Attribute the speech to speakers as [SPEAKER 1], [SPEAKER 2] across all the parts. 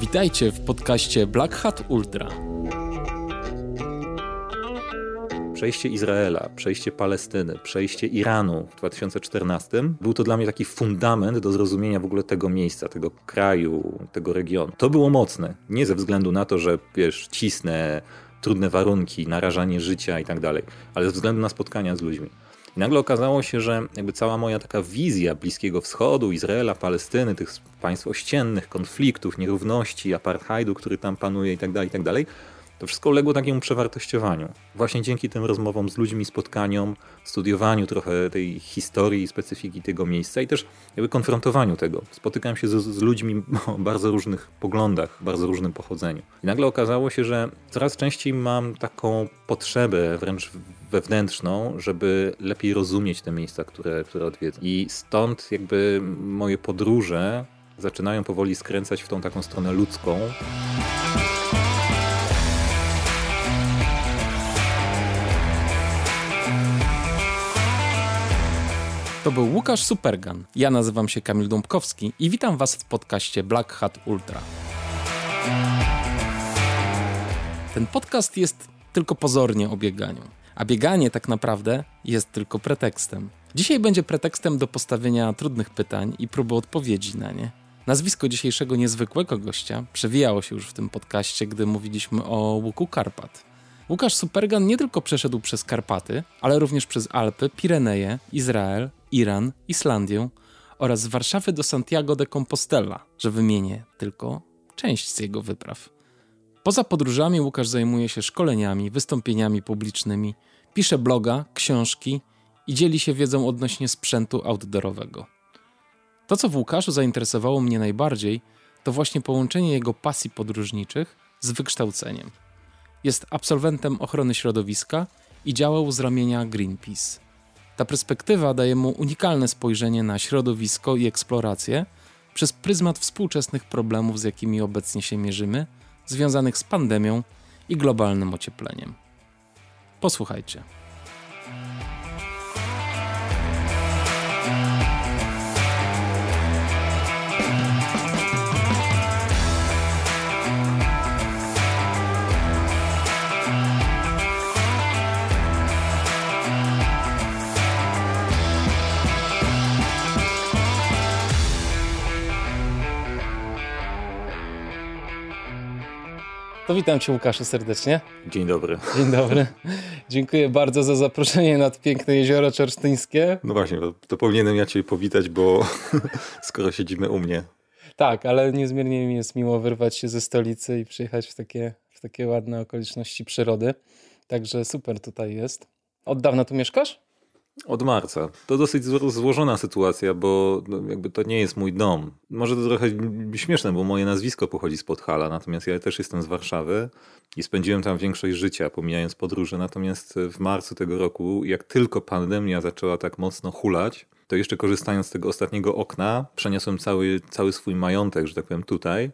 [SPEAKER 1] Witajcie w podcaście Black Hat Ultra.
[SPEAKER 2] Przejście Izraela, przejście Palestyny, przejście Iranu w 2014 był to dla mnie taki fundament do zrozumienia w ogóle tego miejsca, tego kraju, tego regionu. To było mocne. Nie ze względu na to, że wiesz, cisnę, trudne warunki, narażanie życia i tak dalej, ale ze względu na spotkania z ludźmi. I nagle okazało się, że jakby cała moja taka wizja Bliskiego Wschodu, Izraela, Palestyny, tych państw ościennych, konfliktów, nierówności, apartheidu, który tam panuje i tak to wszystko uległo takiemu przewartościowaniu. Właśnie dzięki tym rozmowom z ludźmi, spotkaniom, studiowaniu trochę tej historii i specyfiki tego miejsca i też jakby konfrontowaniu tego. Spotykałem się z, z ludźmi o bardzo różnych poglądach, bardzo różnym pochodzeniu. I nagle okazało się, że coraz częściej mam taką potrzebę wręcz wewnętrzną, żeby lepiej rozumieć te miejsca, które, które odwiedzam. I stąd jakby moje podróże zaczynają powoli skręcać w tą taką stronę ludzką.
[SPEAKER 1] To był Łukasz Supergan. Ja nazywam się Kamil Dąbkowski i witam Was w podcaście Black Hat Ultra. Ten podcast jest tylko pozornie o bieganiu, a bieganie tak naprawdę jest tylko pretekstem. Dzisiaj będzie pretekstem do postawienia trudnych pytań i próby odpowiedzi na nie. Nazwisko dzisiejszego niezwykłego gościa przewijało się już w tym podcaście, gdy mówiliśmy o łuku Karpat. Łukasz Supergan nie tylko przeszedł przez Karpaty, ale również przez Alpy, Pireneje, Izrael, Iran, Islandię oraz z Warszawy do Santiago de Compostela, że wymienię tylko część z jego wypraw. Poza podróżami Łukasz zajmuje się szkoleniami, wystąpieniami publicznymi, pisze bloga, książki i dzieli się wiedzą odnośnie sprzętu outdoorowego. To, co w Łukaszu zainteresowało mnie najbardziej, to właśnie połączenie jego pasji podróżniczych z wykształceniem. Jest absolwentem ochrony środowiska i działał z ramienia Greenpeace. Ta perspektywa daje mu unikalne spojrzenie na środowisko i eksplorację przez pryzmat współczesnych problemów, z jakimi obecnie się mierzymy, związanych z pandemią i globalnym ociepleniem. Posłuchajcie. To witam Cię Łukaszu serdecznie.
[SPEAKER 2] Dzień dobry.
[SPEAKER 1] Dzień dobry. Dziękuję bardzo za zaproszenie nad piękne jezioro czersztyńskie.
[SPEAKER 2] No właśnie, to powinienem ja Cię powitać, bo skoro siedzimy u mnie.
[SPEAKER 1] Tak, ale niezmiernie mi jest miło wyrwać się ze stolicy i przyjechać w takie, w takie ładne okoliczności przyrody. Także super tutaj jest. Od dawna tu mieszkasz?
[SPEAKER 2] Od marca. To dosyć złożona sytuacja, bo no, jakby to nie jest mój dom. Może to trochę śmieszne, bo moje nazwisko pochodzi z Podhala, natomiast ja też jestem z Warszawy i spędziłem tam większość życia, pomijając podróże. Natomiast w marcu tego roku, jak tylko pandemia zaczęła tak mocno hulać, to jeszcze korzystając z tego ostatniego okna, przeniosłem cały, cały swój majątek, że tak powiem, tutaj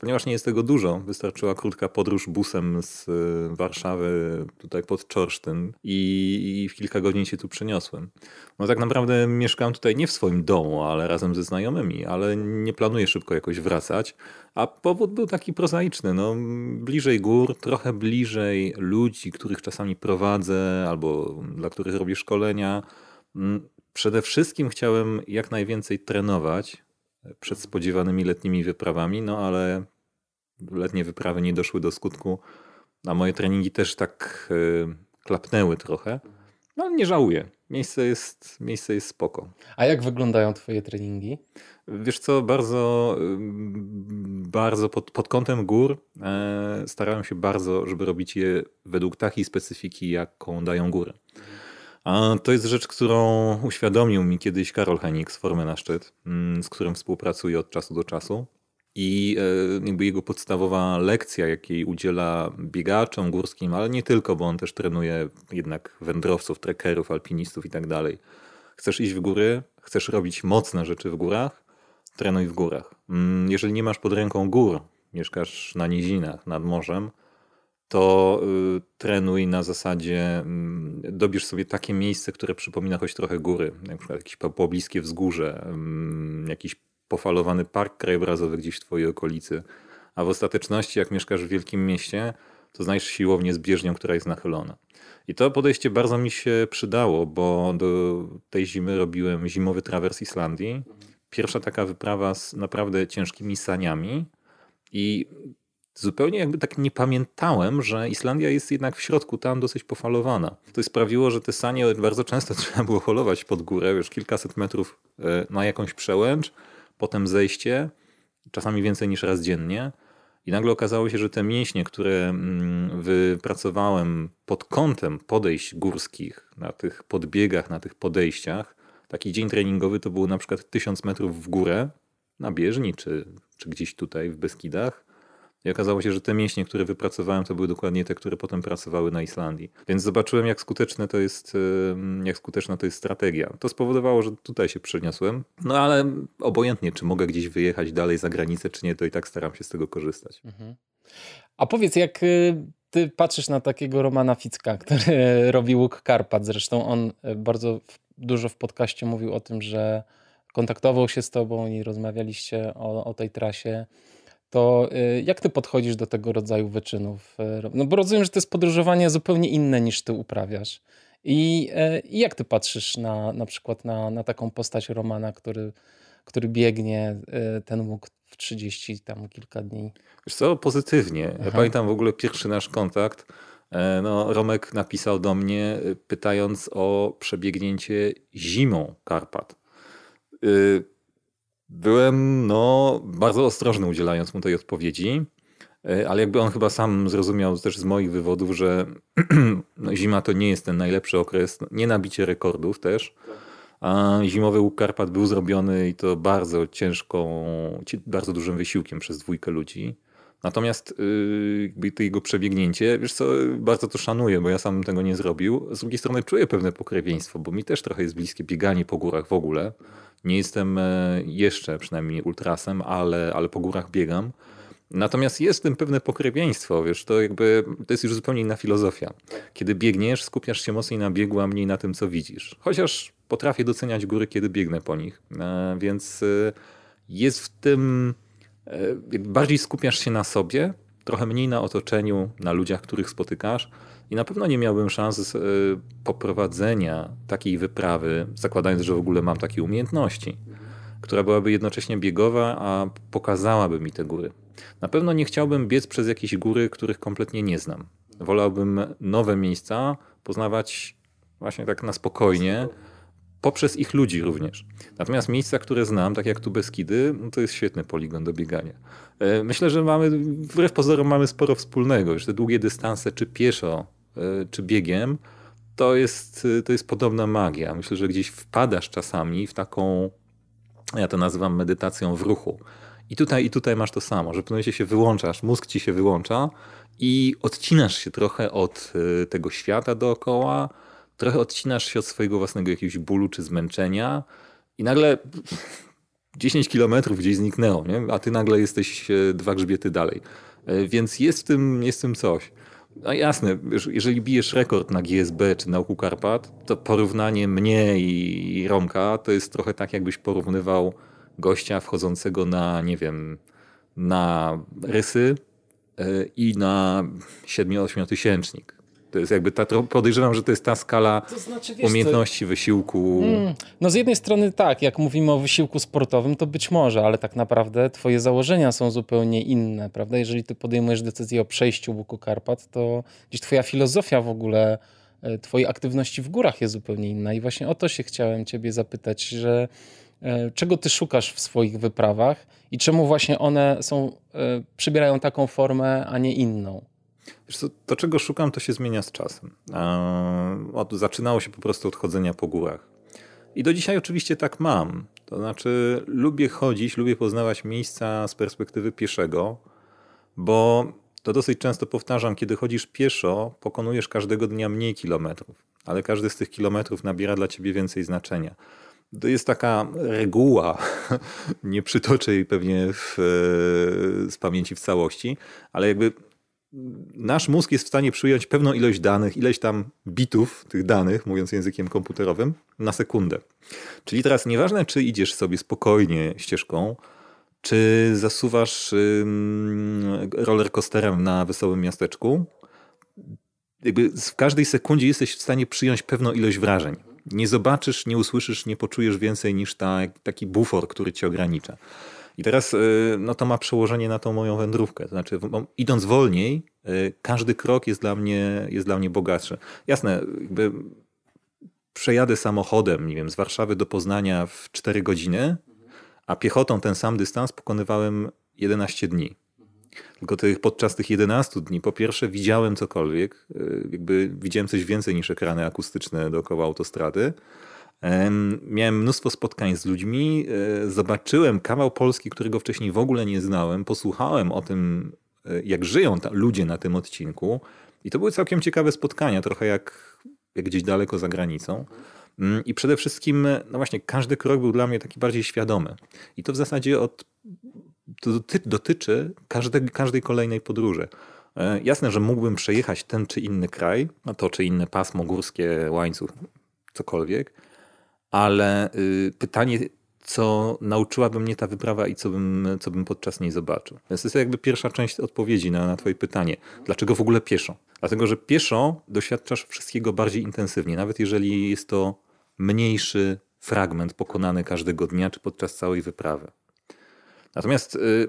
[SPEAKER 2] Ponieważ nie jest tego dużo, wystarczyła krótka podróż busem z y, Warszawy tutaj pod Czorsztyn i, i w kilka godzin się tu przeniosłem. No tak naprawdę mieszkam tutaj nie w swoim domu, ale razem ze znajomymi, ale nie planuję szybko jakoś wracać. A powód był taki prozaiczny, no bliżej gór, trochę bliżej ludzi, których czasami prowadzę albo dla których robię szkolenia. Mm, przede wszystkim chciałem jak najwięcej trenować, przed spodziewanymi letnimi wyprawami, no ale letnie wyprawy nie doszły do skutku, a moje treningi też tak y, klapnęły trochę. No nie żałuję. Miejsce jest, miejsce jest spoko.
[SPEAKER 1] A jak wyglądają twoje treningi?
[SPEAKER 2] Wiesz co, bardzo, y, bardzo pod, pod kątem gór e, starałem się bardzo, żeby robić je według takiej specyfiki, jaką dają góry. A to jest rzecz, którą uświadomił mi kiedyś Karol Henik z Formy na Szczyt, mm, z którym współpracuję od czasu do czasu. I e, jakby jego podstawowa lekcja, jakiej udziela biegaczom górskim, ale nie tylko, bo on też trenuje jednak wędrowców, trekerów, alpinistów i tak dalej. Chcesz iść w góry, chcesz robić mocne rzeczy w górach, trenuj w górach. Mm, jeżeli nie masz pod ręką gór, mieszkasz na nizinach, nad morzem, to y, trenuj na zasadzie, y, dobierz sobie takie miejsce, które przypomina choć trochę góry, na przykład jakieś pobliskie wzgórze, y, jakiś pofalowany park krajobrazowy gdzieś w twojej okolicy, a w ostateczności, jak mieszkasz w wielkim mieście, to znajdziesz siłownię z bieżnią, która jest nachylona. I to podejście bardzo mi się przydało, bo do tej zimy robiłem zimowy trawers Islandii. Pierwsza taka wyprawa z naprawdę ciężkimi saniami i zupełnie jakby tak nie pamiętałem, że Islandia jest jednak w środku tam dosyć pofalowana. To sprawiło, że te sanie bardzo często trzeba było holować pod górę, już kilkaset metrów e, na jakąś przełęcz, potem zejście, czasami więcej niż raz dziennie. I nagle okazało się, że te mięśnie, które mm, wypracowałem pod kątem podejść górskich, na tych podbiegach, na tych podejściach, taki dzień treningowy to było na przykład 1000 metrów w górę, na bieżni, czy, czy gdzieś tutaj w Beskidach. I okazało się, że te mięśnie, które wypracowałem, to były dokładnie te, które potem pracowały na Islandii. Więc zobaczyłem, jak skuteczne to jest, jak skuteczna to jest strategia. To spowodowało, że tutaj się przeniosłem. No ale obojętnie, czy mogę gdzieś wyjechać dalej za granicę, czy nie, to i tak staram się z tego korzystać. Mhm.
[SPEAKER 1] A powiedz, jak y, ty patrzysz na takiego Romana Ficka, który robi łuk Karpat. Zresztą on y, bardzo dużo w podcaście mówił o tym, że kontaktował się z tobą i rozmawialiście o, o tej trasie to y, jak ty podchodzisz do tego rodzaju wyczynów? Y, no bo rozumiem, że to jest podróżowanie zupełnie inne niż ty uprawiasz. I, y, i jak ty patrzysz na, na przykład na, na taką postać Romana, który, który biegnie ten łuk w 30 tam kilka dni?
[SPEAKER 2] Wiesz co, pozytywnie. Ja pamiętam w ogóle pierwszy nasz kontakt. E, no, Romek napisał do mnie pytając o przebiegnięcie zimą Karpat Byłem no, bardzo ostrożny udzielając mu tej odpowiedzi, e, ale jakby on chyba sam zrozumiał też z moich wywodów, że no, zima to nie jest ten najlepszy okres, no, nie nabicie rekordów też. A zimowy łuk Karpat był zrobiony i to bardzo ciężką, bardzo dużym wysiłkiem przez dwójkę ludzi. Natomiast yy, jakby to jego przebiegnięcie, wiesz co, bardzo to szanuję, bo ja sam tego nie zrobił. Z drugiej strony czuję pewne pokrewieństwo, bo mi też trochę jest bliskie bieganie po górach w ogóle. Nie jestem e, jeszcze przynajmniej ultrasem, ale, ale po górach biegam. Natomiast jest w tym pewne pokrewieństwo, wiesz, to jakby to jest już zupełnie inna filozofia. Kiedy biegniesz, skupiasz się mocniej na biegu, a mniej na tym, co widzisz. Chociaż potrafię doceniać góry, kiedy biegnę po nich. E, więc e, jest w tym, bardziej skupiasz się na sobie, trochę mniej na otoczeniu, na ludziach, których spotykasz. I na pewno nie miałbym szans poprowadzenia takiej wyprawy, zakładając, że w ogóle mam takie umiejętności, która byłaby jednocześnie biegowa, a pokazałaby mi te góry. Na pewno nie chciałbym biec przez jakieś góry, których kompletnie nie znam. Wolałbym nowe miejsca poznawać właśnie tak na spokojnie, poprzez ich ludzi również. Natomiast miejsca, które znam, tak jak tu Beskidy, no to jest świetny poligon do biegania. E, myślę, że mamy, wbrew pozorom mamy sporo wspólnego. Już te długie dystanse, czy pieszo, e, czy biegiem, to jest, to jest podobna magia. Myślę, że gdzieś wpadasz czasami w taką, ja to nazywam medytacją w ruchu. I tutaj, I tutaj masz to samo, że w pewnym momencie się wyłączasz, mózg ci się wyłącza i odcinasz się trochę od e, tego świata dookoła, trochę odcinasz się od swojego własnego jakiegoś bólu czy zmęczenia i nagle 10 kilometrów gdzieś zniknęło, nie? a ty nagle jesteś e, dwa grzbiety dalej. E, więc jest w tym, jest w tym coś. No jasne, jeżeli bijesz rekord na GSB czy na Łuku Karpat, to porównanie mnie i Romka to jest trochę tak, jakbyś porównywał gościa wchodzącego na, nie wiem, na rysy e, i na 7-8 tysięcznik. To jest jakby ta, podejrzewam, że to jest ta skala to znaczy, wiesz, umiejętności, to... wysiłku. Mm,
[SPEAKER 1] no z jednej strony tak, jak mówimy o wysiłku sportowym, to być może, ale tak naprawdę twoje założenia są zupełnie inne, prawda? Jeżeli ty podejmujesz decyzję o przejściu Łuku Karpat, to gdzieś twoja filozofia w ogóle e, twojej aktywności w górach jest zupełnie inna i właśnie o to się chciałem ciebie zapytać, że e, czego ty szukasz w swoich wyprawach i czemu właśnie one są, e, przybierają taką formę, a nie inną?
[SPEAKER 2] To, czego szukam, to się zmienia z czasem. Od, zaczynało się po prostu od chodzenia po górach. I do dzisiaj oczywiście tak mam. To znaczy, lubię chodzić, lubię poznawać miejsca z perspektywy pieszego, bo to dosyć często powtarzam, kiedy chodzisz pieszo, pokonujesz każdego dnia mniej kilometrów, ale każdy z tych kilometrów nabiera dla ciebie więcej znaczenia. To jest taka reguła, nie przytoczę jej pewnie w, z pamięci w całości, ale jakby nasz mózg jest w stanie przyjąć pewną ilość danych, ileś tam bitów tych danych, mówiąc językiem komputerowym, na sekundę. Czyli teraz nieważne, czy idziesz sobie spokojnie ścieżką, czy zasuwasz rollercoasterem na wesołym miasteczku, jakby w każdej sekundzie jesteś w stanie przyjąć pewną ilość wrażeń. Nie zobaczysz, nie usłyszysz, nie poczujesz więcej niż ta, taki bufor, który cię ogranicza. I teraz y, no to ma przełożenie na tą moją wędrówkę. To znaczy, idąc wolniej, y, każdy krok jest dla mnie, jest dla mnie bogatszy. Jasne, jakby przejadę samochodem, nie wiem, z Warszawy do Poznania w 4 godziny, a piechotą ten sam dystans pokonywałem 11 dni. Tylko tych, podczas tych 11 dni, po pierwsze, widziałem cokolwiek, y, jakby widziałem coś więcej niż ekrany akustyczne dookoła autostrady. Miałem mnóstwo spotkań z ludźmi, e, zobaczyłem kawał Polski, którego wcześniej w ogóle nie znałem, posłuchałem o tym, e, jak żyją ludzie na tym odcinku. I to były całkiem ciekawe spotkania, trochę jak, jak gdzieś daleko za granicą. Mm, I przede wszystkim, no właśnie, każdy krok był dla mnie taki bardziej świadomy. I to w zasadzie od, to dotyczy każdej, każdej kolejnej podróży. E, jasne, że mógłbym przejechać ten czy inny kraj, no to czy inne pasmo górskie, łańcuch, cokolwiek, ale y, pytanie, co nauczyłaby mnie ta wyprawa i co bym, co bym podczas niej zobaczył. Więc to jest jakby pierwsza część odpowiedzi na, na twoje pytanie. Dlaczego w ogóle pieszo? Dlatego, że pieszo doświadczasz wszystkiego bardziej intensywnie, nawet jeżeli jest to mniejszy fragment pokonany każdego dnia czy podczas całej wyprawy. Natomiast y,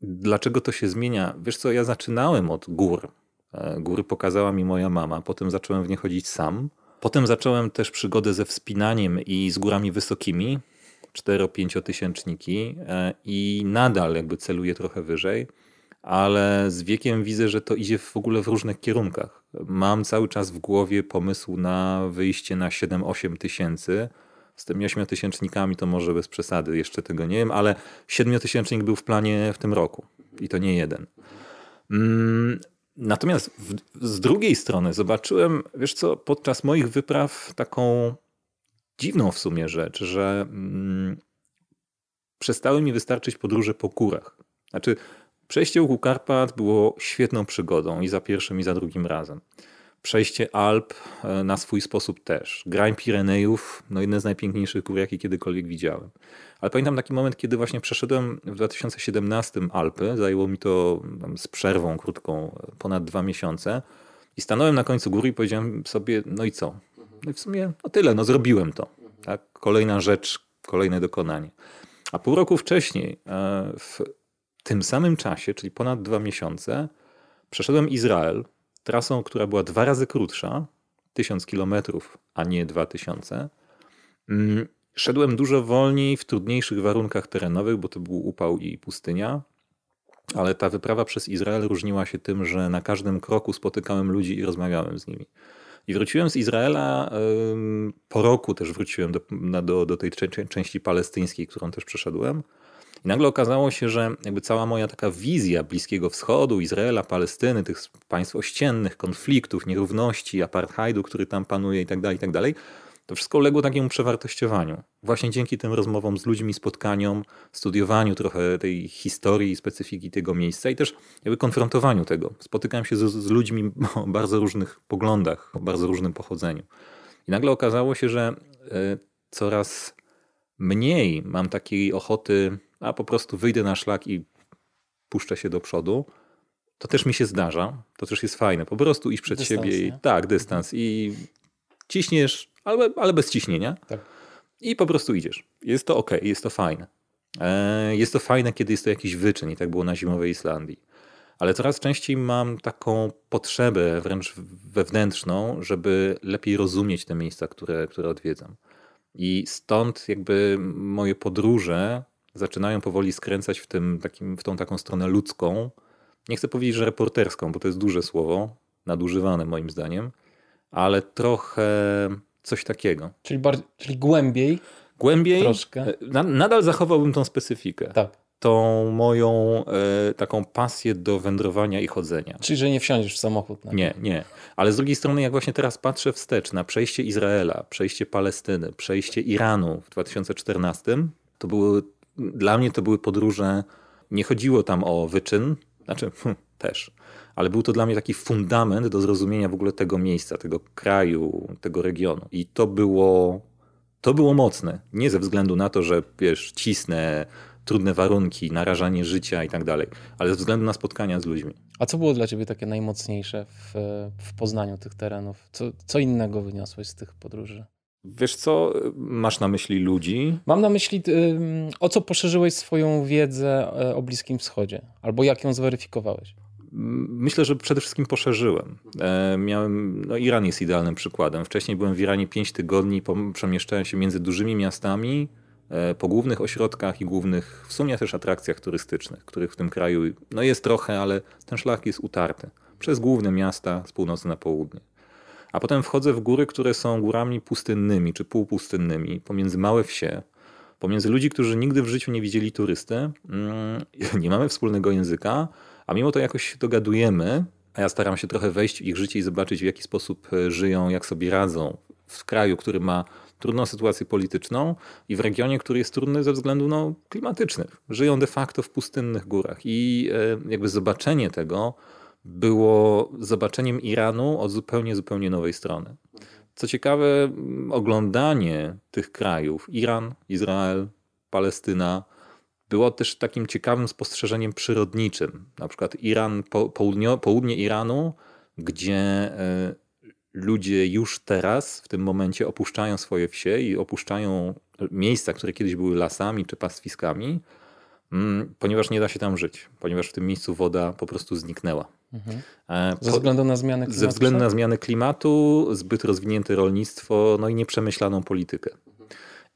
[SPEAKER 2] dlaczego to się zmienia? Wiesz co, ja zaczynałem od gór. E, góry pokazała mi moja mama, potem zacząłem w nie chodzić sam – Potem zacząłem też przygodę ze wspinaniem i z górami wysokimi, 4-5 tysięczniki e, i nadal jakby celuję trochę wyżej, ale z wiekiem widzę, że to idzie w ogóle w różnych kierunkach. Mam cały czas w głowie pomysł na wyjście na 7-8 tysięcy. Z tymi 8 tysięcznikami to może bez przesady, jeszcze tego nie wiem, ale 7 tysięcznik był w planie w tym roku i to nie jeden. Natomiast w, z drugiej strony zobaczyłem, wiesz co, podczas moich wypraw taką dziwną w sumie rzecz, że mm, przestały mi wystarczyć podróże po górach. Znaczy, przejście u Karpat było świetną przygodą i za pierwszym, i za drugim razem. Przejście Alp e, na swój sposób też. Grań Pirenejów, no jedne z najpiękniejszych gór, jakie kiedykolwiek widziałem. Ale pamiętam taki moment, kiedy właśnie przeszedłem w 2017 Alpy. Zajęło mi to z przerwą krótką ponad dwa miesiące. I stanąłem na końcu góry i powiedziałem sobie, no i co? No i w sumie no tyle, no zrobiłem to. Tak? Kolejna rzecz, kolejne dokonanie. A pół roku wcześniej, e, w tym samym czasie, czyli ponad dwa miesiące, przeszedłem Izrael trasą, która była dwa razy krótsza, tysiąc kilometrów, a nie dwa tysiące. Mm, Szedłem dużo wolniej, w trudniejszych warunkach terenowych, bo to był upał i pustynia. Ale ta wyprawa przez Izrael różniła się tym, że na każdym kroku spotykałem ludzi i rozmawiałem z nimi. I wróciłem z Izraela, po roku też wróciłem do, do, do tej części palestyńskiej, którą też przeszedłem. I nagle okazało się, że jakby cała moja taka wizja Bliskiego Wschodu, Izraela, Palestyny, tych państw ościennych, konfliktów, nierówności, apartheidu, który tam panuje i tak dalej, i tak dalej, to wszystko uległo takiemu przewartościowaniu. Właśnie dzięki tym rozmowom z ludźmi, spotkaniom, studiowaniu trochę tej historii i specyfiki tego miejsca i też jakby konfrontowaniu tego. Spotykałem się z, z ludźmi o bardzo różnych poglądach, o bardzo różnym pochodzeniu. I nagle okazało się, że y, coraz mniej mam takiej ochoty, a po prostu wyjdę na szlak i puszczę się do przodu. To też mi się zdarza, to też jest fajne. Po prostu iść przed dystans, siebie i tak, dystans i ciśniesz ale, ale bez ciśnienia. Tak. I po prostu idziesz. Jest to ok, jest to fajne. E, jest to fajne, kiedy jest to jakiś wyczyn i tak było na zimowej Islandii. Ale coraz częściej mam taką potrzebę wręcz wewnętrzną, żeby lepiej rozumieć te miejsca, które, które odwiedzam. I stąd jakby moje podróże zaczynają powoli skręcać w, tym takim, w tą taką stronę ludzką. Nie chcę powiedzieć, że reporterską, bo to jest duże słowo, nadużywane moim zdaniem, ale trochę Coś takiego.
[SPEAKER 1] Czyli, bardziej, czyli głębiej.
[SPEAKER 2] Głębiej. Troszkę. E, nadal zachowałbym tą specyfikę.
[SPEAKER 1] Tak.
[SPEAKER 2] Tą moją e, taką pasję do wędrowania i chodzenia.
[SPEAKER 1] Czyli, że nie wsiądziesz w samochód.
[SPEAKER 2] Nie, nie. Ale z drugiej strony, jak właśnie teraz patrzę wstecz na przejście Izraela, przejście Palestyny, przejście Iranu w 2014, to były, dla mnie to były podróże, nie chodziło tam o wyczyn, znaczy hm, też, ale był to dla mnie taki fundament do zrozumienia w ogóle tego miejsca, tego kraju, tego regionu. I to było, to było mocne. Nie ze względu na to, że wiesz, cisnę trudne warunki, narażanie życia i tak dalej, ale ze względu na spotkania z ludźmi.
[SPEAKER 1] A co było dla ciebie takie najmocniejsze w, w poznaniu tych terenów? Co, co innego wyniosłeś z tych podróży?
[SPEAKER 2] Wiesz co, masz na myśli ludzi?
[SPEAKER 1] Mam na myśli, o co poszerzyłeś swoją wiedzę e, o Bliskim Wschodzie, albo jak ją zweryfikowałeś?
[SPEAKER 2] Myślę, że przede wszystkim poszerzyłem. E, miałem, no Iran jest idealnym przykładem. Wcześniej byłem w Iranie 5 tygodni, przemieszczałem się między dużymi miastami, e, po głównych ośrodkach i głównych, w sumie też atrakcjach turystycznych, których w tym kraju no jest trochę, ale ten szlak jest utarty. Przez główne miasta z północy na południe. A potem wchodzę w góry, które są górami pustynnymi czy półpustynnymi, pomiędzy małe wsie, pomiędzy ludzi, którzy nigdy w życiu nie widzieli turysty, mm, nie mamy wspólnego języka, a mimo to jakoś dogadujemy, a ja staram się trochę wejść w ich życie i zobaczyć, w jaki sposób e, żyją, jak sobie radzą w kraju, który ma trudną sytuację polityczną i w regionie, który jest trudny ze względów no, klimatycznych. Żyją de facto w pustynnych górach i e, jakby zobaczenie tego było zobaczeniem Iranu od zupełnie, zupełnie nowej strony. Co ciekawe, oglądanie tych krajów, Iran, Izrael, Palestyna, było też takim ciekawym spostrzeżeniem przyrodniczym. Na przykład Iran, południo, południe Iranu, gdzie e, ludzie już teraz, w tym momencie, opuszczają swoje wsie i opuszczają miejsca, które kiedyś były lasami czy pastwiskami, ponieważ nie da się tam żyć, ponieważ w tym miejscu woda po prostu zniknęła.
[SPEAKER 1] Mhm. E, ze względu na zmiany klimatu?
[SPEAKER 2] Ze względu na zmiany klimatu, zbyt rozwinięte rolnictwo, no i nieprzemyślaną politykę.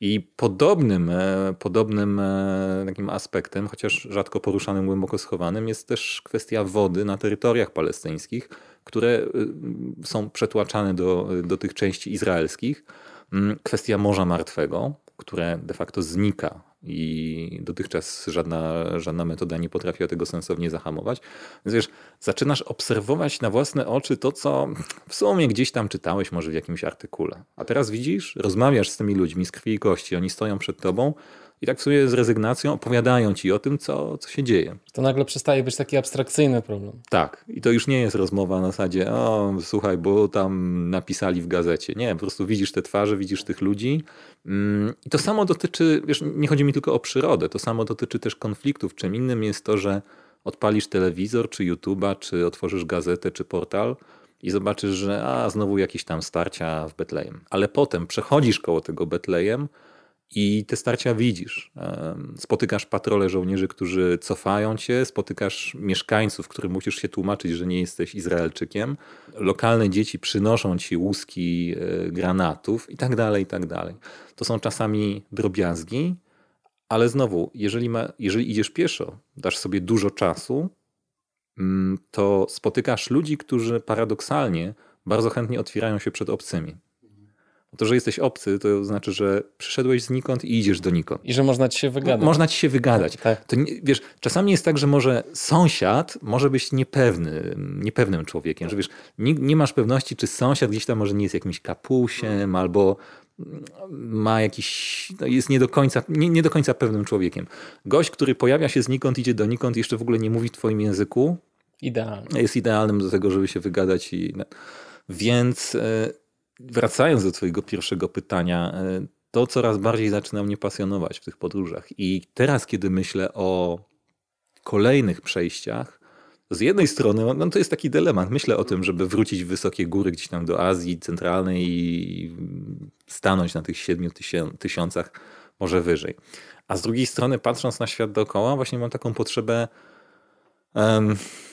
[SPEAKER 2] I podobnym, e, podobnym e, takim aspektem, chociaż rzadko poruszanym, głęboko schowanym, jest też kwestia wody na terytoriach palestyńskich, które są przetłaczane do, do tych części izraelskich. Mm, kwestia Morza Martwego, które de facto znika i dotychczas żadna, żadna metoda nie potrafiła tego sensownie zahamować. Więc wiesz, zaczynasz obserwować na własne oczy to, co w sumie gdzieś tam czytałeś może w jakimś artykule. A teraz widzisz, rozmawiasz z tymi ludźmi z krwi i kości, oni stoją przed tobą i tak w sumie z rezygnacją opowiadają ci o tym, co, co się dzieje.
[SPEAKER 1] To nagle przestaje być taki abstrakcyjny problem.
[SPEAKER 2] Tak. I to już nie jest rozmowa na zasadzie, o słuchaj, bo tam napisali w gazecie. Nie, po prostu widzisz te twarze, widzisz tych ludzi. Mm, I to samo dotyczy, wiesz, nie chodzi mi tylko o przyrodę, to samo dotyczy też konfliktów. Czym innym jest to, że odpalisz telewizor, czy YouTube'a, czy otworzysz gazetę, czy portal i zobaczysz, że a, znowu jakieś tam starcia w Betlejem. Ale potem przechodzisz koło tego Betlejem, i te starcia widzisz. Spotykasz patrole żołnierzy, którzy cofają cię, spotykasz mieszkańców, którym musisz się tłumaczyć, że nie jesteś Izraelczykiem. Lokalne dzieci przynoszą ci łuski e, granatów i tak dalej, i tak dalej. To są czasami drobiazgi, ale znowu, jeżeli, ma, jeżeli idziesz pieszo, dasz sobie dużo czasu, mm, to spotykasz ludzi, którzy paradoksalnie bardzo chętnie otwierają się przed obcymi. To, że jesteś obcy, to znaczy, że przyszedłeś znikąd i idziesz donikąd.
[SPEAKER 1] I że można ci się wygadać.
[SPEAKER 2] Można ci się wygadać. Tak. To nie, wiesz, czasami jest tak, że może sąsiad może być niepewny, niepewnym człowiekiem, że wiesz, nie, nie masz pewności, czy sąsiad gdzieś tam może nie jest jakimś kapusiem albo ma jakiś, no jest nie do, końca, nie, nie do końca pewnym człowiekiem. Gość, który pojawia się znikąd, idzie donikąd, jeszcze w ogóle nie mówi w twoim języku.
[SPEAKER 1] Idealny.
[SPEAKER 2] Jest idealnym do tego, żeby się wygadać. I, więc e, wracając do Twojego pierwszego pytania, e, to coraz bardziej zaczyna mnie pasjonować w tych podróżach. I teraz, kiedy myślę o kolejnych przejściach, z jednej strony no to jest taki dylemat. Myślę o tym, żeby wrócić w wysokie góry gdzieś tam do Azji Centralnej i stanąć na tych siedmiu tysiącach, może wyżej. A z drugiej strony, patrząc na świat dookoła, właśnie mam taką potrzebę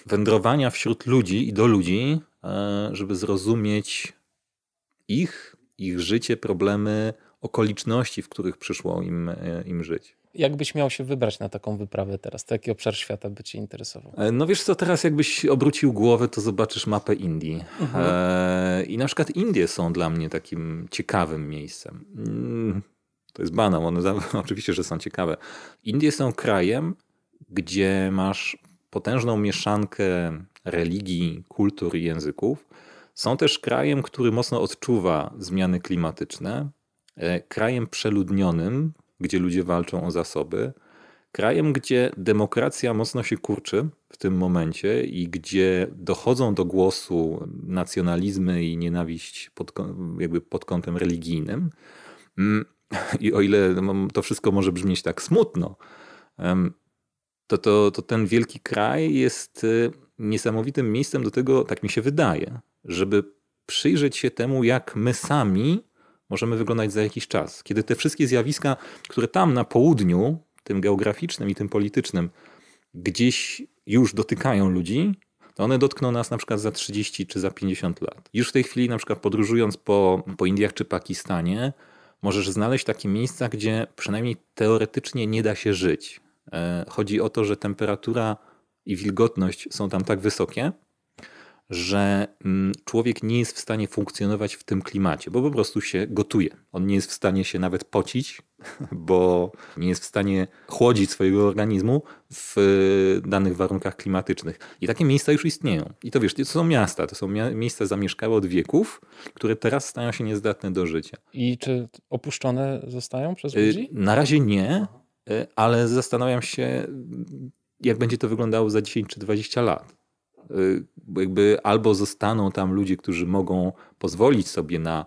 [SPEAKER 2] wędrowania wśród ludzi i do ludzi, e, żeby zrozumieć ich, ich życie, problemy, okoliczności, w których przyszło im, e, im żyć.
[SPEAKER 1] Jakbyś miał się wybrać na taką wyprawę teraz, to jaki obszar świata by cię interesował?
[SPEAKER 2] E, no wiesz co, teraz jakbyś obrócił głowę, to zobaczysz mapę Indii. Mhm. E, I na przykład Indie są dla mnie takim ciekawym miejscem. Mm, to jest banał, one oczywiście, że są ciekawe. Indie są krajem, gdzie masz potężną mieszankę religii, kultur i języków, są też krajem, który mocno odczuwa zmiany klimatyczne, e, krajem przeludnionym, gdzie ludzie walczą o zasoby, krajem, gdzie demokracja mocno się kurczy w tym momencie i gdzie dochodzą do głosu nacjonalizmy i nienawiść pod, jakby pod kątem religijnym. Mm, I o ile no, to wszystko może brzmieć tak smutno, to, to, to ten wielki kraj jest y, niesamowitym miejscem do tego, tak mi się wydaje, żeby przyjrzeć się temu, jak my sami możemy wyglądać za jakiś czas. Kiedy te wszystkie zjawiska, które tam na południu, tym geograficznym i tym politycznym, gdzieś już dotykają ludzi, to one dotkną nas na przykład za 30 czy za 50 lat. Już w tej chwili, na przykład podróżując po, po Indiach czy Pakistanie, możesz znaleźć takie miejsca, gdzie przynajmniej teoretycznie nie da się żyć. E, chodzi o to, że temperatura i wilgotność są tam tak wysokie, że mm, człowiek nie jest w stanie funkcjonować w tym klimacie, bo po prostu się gotuje. On nie jest w stanie się nawet pocić, bo nie jest w stanie chłodzić swojego organizmu w danych warunkach klimatycznych. I takie miejsca już istnieją. I to wiesz, to są miasta, to są miejsca zamieszkałe od wieków, które teraz stają się niezdatne do życia.
[SPEAKER 1] I czy opuszczone zostają przez y, ludzi?
[SPEAKER 2] Na razie nie, y, ale zastanawiam się, jak będzie to wyglądało za 10 czy 20 lat. Y, jakby albo zostaną tam ludzie, którzy mogą pozwolić sobie na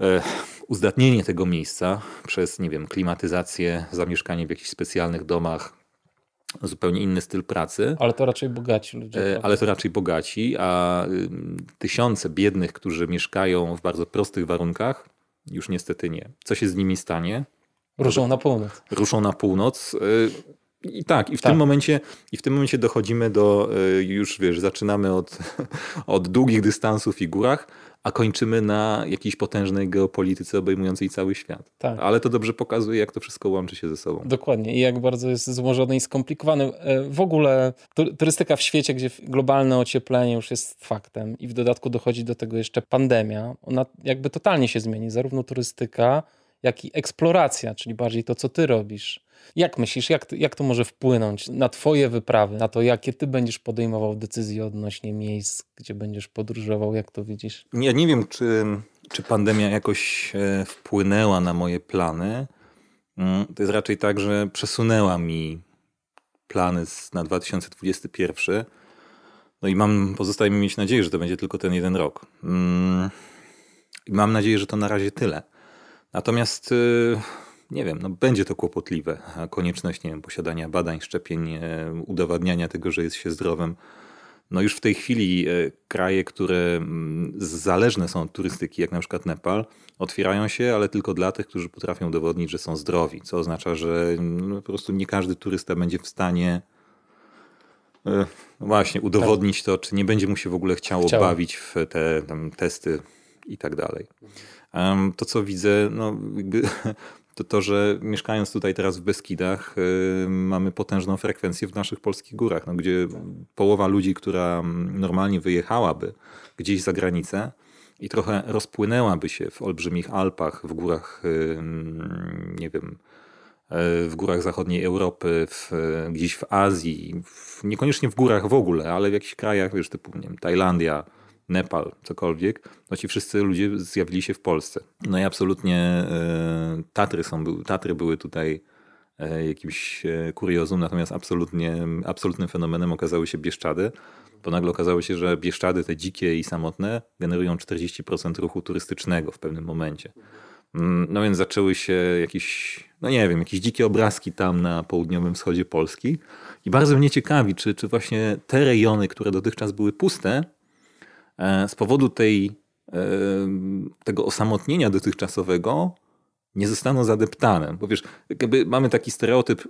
[SPEAKER 2] e, uzdatnienie tego miejsca przez, nie wiem, klimatyzację, zamieszkanie w jakichś specjalnych domach, zupełnie inny styl pracy.
[SPEAKER 1] Ale to raczej bogaci ludzie.
[SPEAKER 2] E, ale to raczej bogaci, a tysiące biednych, którzy mieszkają w bardzo prostych warunkach, już niestety nie. Co się z nimi stanie?
[SPEAKER 1] Ruszą na północ.
[SPEAKER 2] Ruszą na północ. I tak, i w, tak. Tym momencie, i w tym momencie dochodzimy do, e, już wiesz, zaczynamy od, od długich dystansów i górach, a kończymy na jakiejś potężnej geopolityce obejmującej cały świat. Tak. Ale to dobrze pokazuje, jak to wszystko łączy się ze sobą.
[SPEAKER 1] Dokładnie i jak bardzo jest złożone i skomplikowane. W ogóle turystyka w świecie, gdzie globalne ocieplenie już jest faktem i w dodatku dochodzi do tego jeszcze pandemia, ona jakby totalnie się zmieni, zarówno turystyka, jak i eksploracja, czyli bardziej to, co ty robisz jak myślisz, jak, jak to może wpłynąć na Twoje wyprawy, na to, jakie Ty będziesz podejmował decyzje odnośnie miejsc, gdzie będziesz podróżował? Jak to widzisz?
[SPEAKER 2] Ja nie wiem, czy, czy pandemia jakoś e, wpłynęła na moje plany. Mm, to jest raczej tak, że przesunęła mi plany na 2021. No i mam, pozostaje mi mieć nadzieję, że to będzie tylko ten jeden rok. Mm, I mam nadzieję, że to na razie tyle. Natomiast y, nie wiem, no będzie to kłopotliwe. A konieczność, nie wiem, posiadania badań, szczepień, e, udowadniania tego, że jest się zdrowym. No już w tej chwili e, kraje, które mm, zależne są od turystyki, jak na przykład Nepal, otwierają się, ale tylko dla tych, którzy potrafią udowodnić, że są zdrowi. Co oznacza, że no, po prostu nie każdy turysta będzie w stanie e, no właśnie udowodnić to, czy nie będzie mu się w ogóle chciało, chciało. bawić w te tam, testy i tak dalej. To, co widzę, no jakby to to, że mieszkając tutaj teraz w Beskidach, yy, mamy potężną frekwencję w naszych polskich górach, no, gdzie połowa ludzi, która normalnie wyjechałaby gdzieś za granicę i trochę rozpłynęłaby się w olbrzymich Alpach, w górach, yy, nie wiem, yy, w górach zachodniej Europy, w, gdzieś w Azji, w, niekoniecznie w górach w ogóle, ale w jakichś krajach, wiesz, typu nie wiem, Tajlandia, Nepal, cokolwiek, no ci wszyscy ludzie zjawili się w Polsce. No i absolutnie e, Tatry, są, Tatry były tutaj e, jakimś e, kuriozum, natomiast absolutnie, absolutnym fenomenem okazały się Bieszczady, bo nagle okazało się, że Bieszczady, te dzikie i samotne, generują 40% ruchu turystycznego w pewnym momencie. Mm, no więc zaczęły się jakieś, no nie wiem, jakieś dzikie obrazki tam na południowym wschodzie Polski. I bardzo mnie ciekawi, czy, czy właśnie te rejony, które dotychczas były puste, z powodu tej, e, tego osamotnienia dotychczasowego nie zostaną zadeptane. Bo wiesz, jakby mamy taki stereotyp,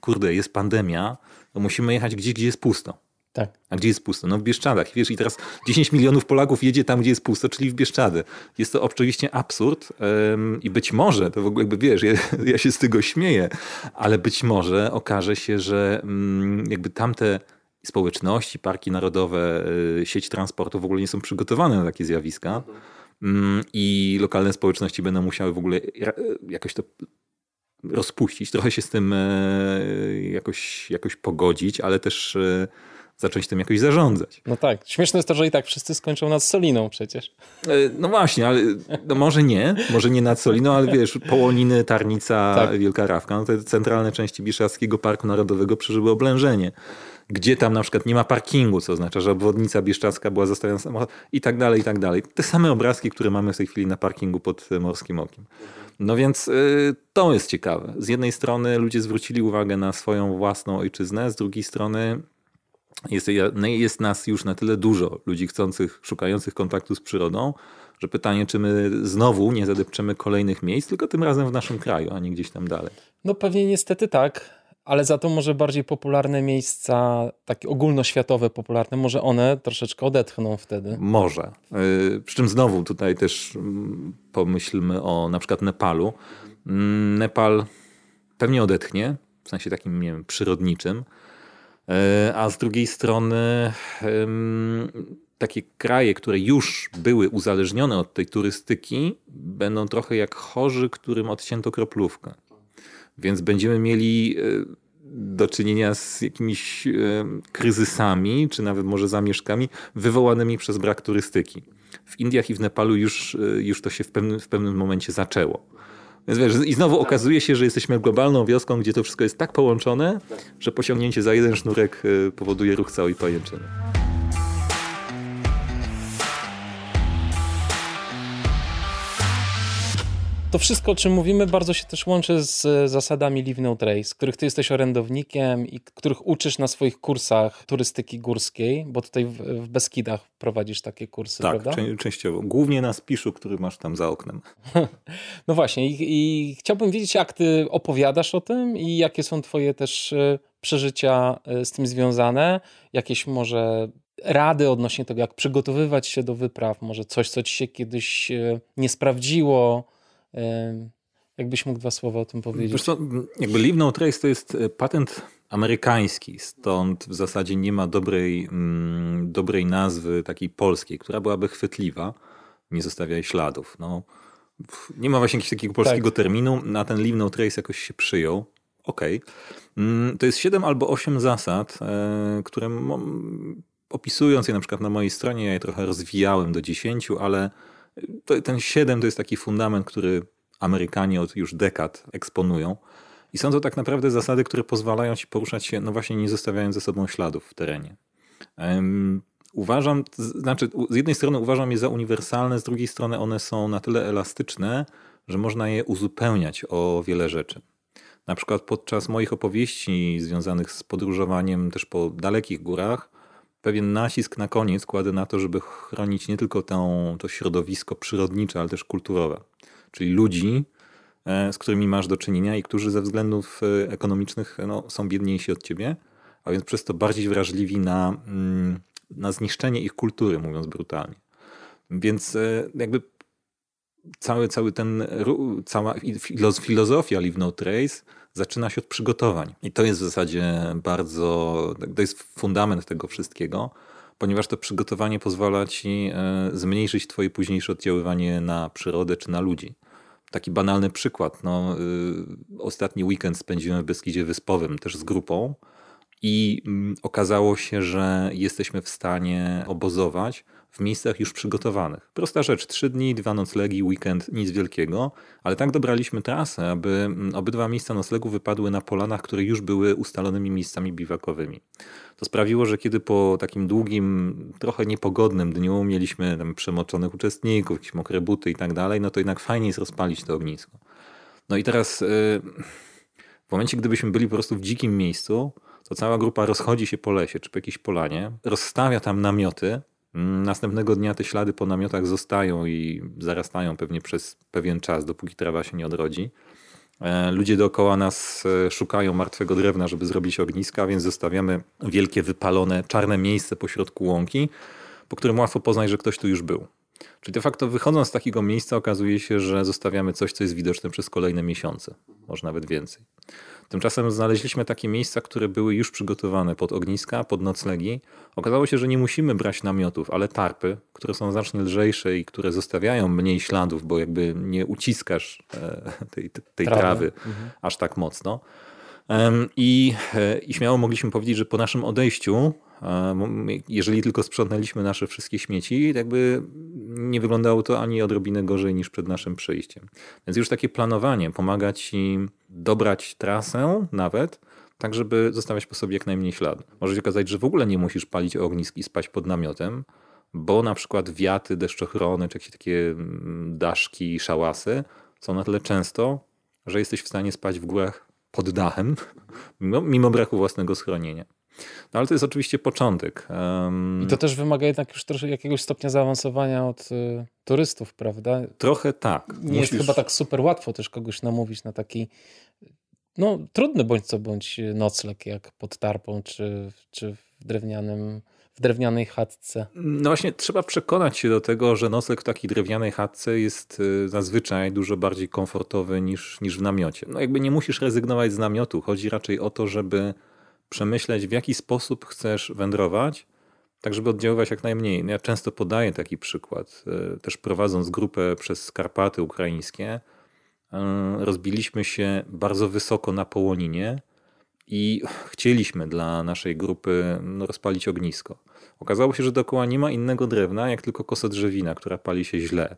[SPEAKER 2] kurde, jest pandemia, to musimy jechać gdzieś, gdzie jest pusto.
[SPEAKER 1] Tak.
[SPEAKER 2] A gdzie jest pusto? No w Bieszczadach. Wiesz, i teraz 10 milionów Polaków jedzie tam, gdzie jest pusto, czyli w Bieszczady. Jest to oczywiście absurd i być może, to w ogóle jakby wiesz, ja, ja, się z tego śmieję, ale być może okaże się, że um, jakby tamte społeczności, parki narodowe, y, sieć transportu w ogóle nie są przygotowane na takie zjawiska. Mm, I lokalne społeczności będą musiały w ogóle jakoś to rozpuścić, trochę się z tym e, jakoś, jakoś pogodzić, ale też e, zacząć tym jakoś zarządzać.
[SPEAKER 1] No tak. Śmieszne jest to, że i tak wszyscy skończą nad Soliną przecież.
[SPEAKER 2] E, no właśnie, ale no może nie, może nie nad Soliną, ale wiesz, Połoniny, Tarnica, tak. Wielka Rawka, no te centralne części Bieszczadzkiego Parku Narodowego przeżyły oblężenie. Gdzie tam na przykład nie ma parkingu, co oznacza, że obwodnica bieszczadzka była zostawiona samochód i tak dalej, i tak dalej. Te same obrazki, które mamy w tej chwili na parkingu pod Morskim Okiem. No więc y, to jest ciekawe. Z jednej strony ludzie zwrócili uwagę na swoją własną ojczyznę, z drugiej strony jest, no jest nas już na tyle dużo, ludzi chcących, szukających kontaktu z przyrodą, że pytanie, czy my znowu nie zadepczemy kolejnych miejsc, tylko tym razem w naszym kraju, a nie gdzieś tam dalej.
[SPEAKER 1] No pewnie niestety tak, ale za to może bardziej popularne miejsca, takie ogólnoświatowe popularne, może one troszeczkę odetchną wtedy.
[SPEAKER 2] Może. Y, przy czym znowu tutaj też mm, pomyślmy o na przykład Nepalu. Mm, Nepal pewnie odetchnie, w sensie takim, nie wiem, przyrodniczym, y, a z drugiej strony takie kraje, które już były uzależnione od tej turystyki, będą trochę jak chorzy, którym odcięto kroplówkę. Więc będziemy mieli e, do czynienia z jakimiś e, kryzysami, czy nawet może zamieszkami wywołanymi przez brak turystyki. W Indiach i w Nepalu już, e, już to się w pewnym, w pewnym momencie zaczęło. Więc wiesz, i znowu okazuje się, że jesteśmy globalną wioską, gdzie to wszystko jest tak połączone, że posiągnięcie za jeden sznurek powoduje ruch całej pajęczyny.
[SPEAKER 1] To wszystko, o czym mówimy, bardzo się też łączy z e, zasadami Live No Trace, których ty jesteś orędownikiem i których uczysz na swoich kursach turystyki górskiej, bo tutaj w, Beskidach prowadzisz takie kursy,
[SPEAKER 2] tak,
[SPEAKER 1] prawda?
[SPEAKER 2] Tak, częściowo. Głównie na Spiszu, który masz tam za oknem.
[SPEAKER 1] no właśnie I, i chciałbym wiedzieć, jak ty opowiadasz o tym i jakie są twoje też e, przeżycia e, z tym związane, jakieś może rady odnośnie tego, jak przygotowywać się do wypraw, może coś, co ci się kiedyś nie sprawdziło, Jakbyś mógł dwa słowa o tym powiedzieć?
[SPEAKER 2] Co, jakby Leave No Trace to jest e, patent amerykański, stąd w zasadzie nie ma dobrej, mm, dobrej nazwy takiej polskiej, która byłaby chwytliwa. Nie zostawiaj śladów. No, nie ma właśnie jakiegoś takiego polskiego tak. terminu, na ten Leave No Trace jakoś się przyjął. Okej. Okay. Mm, to jest siedem albo osiem zasad, e, które opisując je na przykład na mojej stronie, ja je trochę rozwijałem do dziesięciu, ale to, ten 7 to jest taki fundament, który Amerykanie od już dekad eksponują. I są to tak naprawdę zasady, które pozwalają ci poruszać się, no właśnie nie zostawiając ze sobą śladów w terenie. Um, uważam, znaczy z jednej strony uważam je za uniwersalne, z drugiej strony one są na tyle elastyczne, że można je uzupełniać o wiele rzeczy. Na przykład podczas moich opowieści związanych z podróżowaniem też po dalekich górach, pewien nacisk na koniec kładę na to, żeby chronić nie tylko tą, to środowisko przyrodnicze, ale też kulturowe. Czyli ludzi, e, z którymi masz do czynienia i którzy ze względów e, ekonomicznych no, są biedniejsi od ciebie, a więc przez to bardziej wrażliwi na, mm, na zniszczenie ich kultury, mówiąc brutalnie. Więc e, jakby cały, cały ten, cała filozofia Live No Trace zaczyna się od przygotowań. I to jest w zasadzie bardzo, to jest fundament tego wszystkiego, ponieważ to przygotowanie pozwala ci e, zmniejszyć twoje późniejsze oddziaływanie na przyrodę czy na ludzi. Taki banalny przykład. No, y, ostatni weekend spędziłem w Beskidzie Wyspowym też z grupą i mm, okazało się, że jesteśmy w stanie obozować w miejscach już przygotowanych. Prosta rzecz, trzy dni, dwa noclegi, weekend, nic wielkiego, ale tak dobraliśmy trasę, aby mm, obydwa miejsca noclegu wypadły na polanach, które już były ustalonymi miejscami biwakowymi. To sprawiło, że kiedy po takim długim, trochę niepogodnym dniu mieliśmy tam przemoczonych uczestników, jakieś mokre buty i tak dalej, no to jednak fajnie jest rozpalić to ognisko. No i teraz y, w momencie, gdybyśmy byli po prostu w dzikim miejscu, to cała grupa rozchodzi się po lesie czy po jakiejś polanie, rozstawia tam namioty, Następnego dnia te ślady po namiotach zostają i zarastają pewnie przez pewien czas, dopóki trawa się nie odrodzi. E, ludzie dookoła nas e, szukają martwego drewna, żeby zrobić ogniska, więc zostawiamy wielkie, wypalone, czarne miejsce pośrodku łąki, po którym łatwo poznać, że ktoś tu już był. Czyli de facto wychodząc z takiego miejsca okazuje się, że zostawiamy coś, co jest widoczne przez kolejne miesiące, może nawet więcej. Tymczasem znaleźliśmy takie miejsca, które były już przygotowane pod ogniska, pod noclegi. Okazało się, że nie musimy brać namiotów, ale tarpy, które są znacznie lżejsze i które zostawiają mniej śladów, bo jakby nie uciskasz e, tej, tej trawy, trawy mhm. aż tak mocno. I, e, I śmiało mogliśmy powiedzieć, że po naszym odejściu jeżeli tylko sprzątnęliśmy nasze wszystkie śmieci, jakby nie wyglądało to ani odrobinę gorzej niż przed naszym przyjściem. Więc już takie planowanie pomaga ci dobrać trasę nawet tak żeby zostawiać po sobie jak najmniej śladu. Może się okazać, że w ogóle nie musisz palić ognisk i spać pod namiotem, bo na przykład wiaty, deszczochrony, czy jakieś takie mm, daszki, szałasy są na tyle często, że jesteś w stanie spać w górach pod dachem, mimo, mimo braku własnego schronienia. No ale to jest oczywiście początek. Um,
[SPEAKER 1] I to też wymaga jednak już troszkę jakiegoś stopnia zaawansowania od y, turystów, prawda?
[SPEAKER 2] Trochę tak.
[SPEAKER 1] Nie Musisz... jest chyba tak super łatwo też kogoś namówić na taki no, trudny bądź co bądź nocleg, jak pod tarpą, czy, czy w drewnianym w drewnianej chatce.
[SPEAKER 2] No właśnie, trzeba przekonać się do tego, że nocleg w takiej drewnianej chatce jest y, zazwyczaj dużo bardziej komfortowy niż, niż w namiocie. No jakby nie musisz rezygnować z namiotu. Chodzi raczej o to, żeby przemyśleć, w jaki sposób chcesz wędrować, tak żeby oddziaływać jak najmniej. No ja często podaję taki przykład. Y, też prowadząc grupę przez Karpaty ukraińskie, y, rozbiliśmy się bardzo wysoko na Połoninie, i chcieliśmy dla naszej grupy no, rozpalić ognisko. Okazało się, że dookoła nie ma innego drewna, jak tylko kosodrzewina, która pali się źle.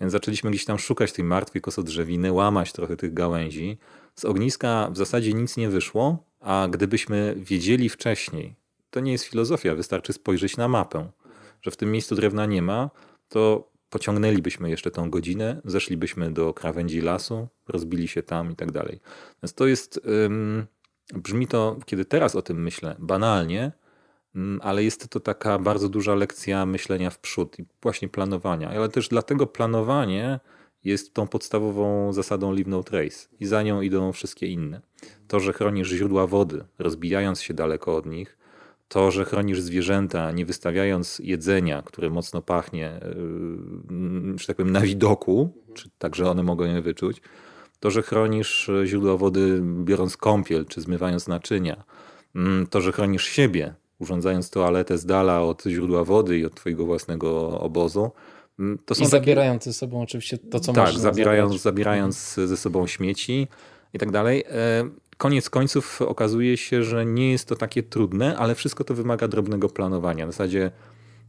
[SPEAKER 2] Więc zaczęliśmy gdzieś tam szukać tej martwej kosodrzewiny, łamać trochę tych gałęzi. Z ogniska w zasadzie nic nie wyszło, a gdybyśmy wiedzieli wcześniej, to nie jest filozofia, wystarczy spojrzeć na mapę, że w tym miejscu drewna nie ma, to pociągnęlibyśmy jeszcze tą godzinę, zeszlibyśmy do krawędzi lasu, rozbili się tam i tak dalej. Więc to jest... Brzmi to, kiedy teraz o tym myślę, banalnie, mm, ale jest to taka bardzo duża lekcja myślenia w przód i właśnie planowania. Ale też dlatego planowanie jest tą podstawową zasadą Leave No Trace i za nią idą wszystkie inne. To, że chronisz źródła wody, rozbijając się daleko od nich, to, że chronisz zwierzęta, nie wystawiając jedzenia, które mocno pachnie, yy, że tak powiem, na widoku, czy tak, że one mogą je wyczuć, to, że chronisz źródła wody biorąc kąpiel czy zmywając naczynia, mm, to, że chronisz siebie, urządzając toaletę z dala od źródła wody i od twojego własnego obozu.
[SPEAKER 1] Mm, to są I zabierając takie... ze sobą oczywiście to, co
[SPEAKER 2] tak, zabierając, zabierając ze sobą śmieci i tak dalej. E, koniec końców okazuje się, że nie jest to takie trudne, ale wszystko to wymaga drobnego planowania. W zasadzie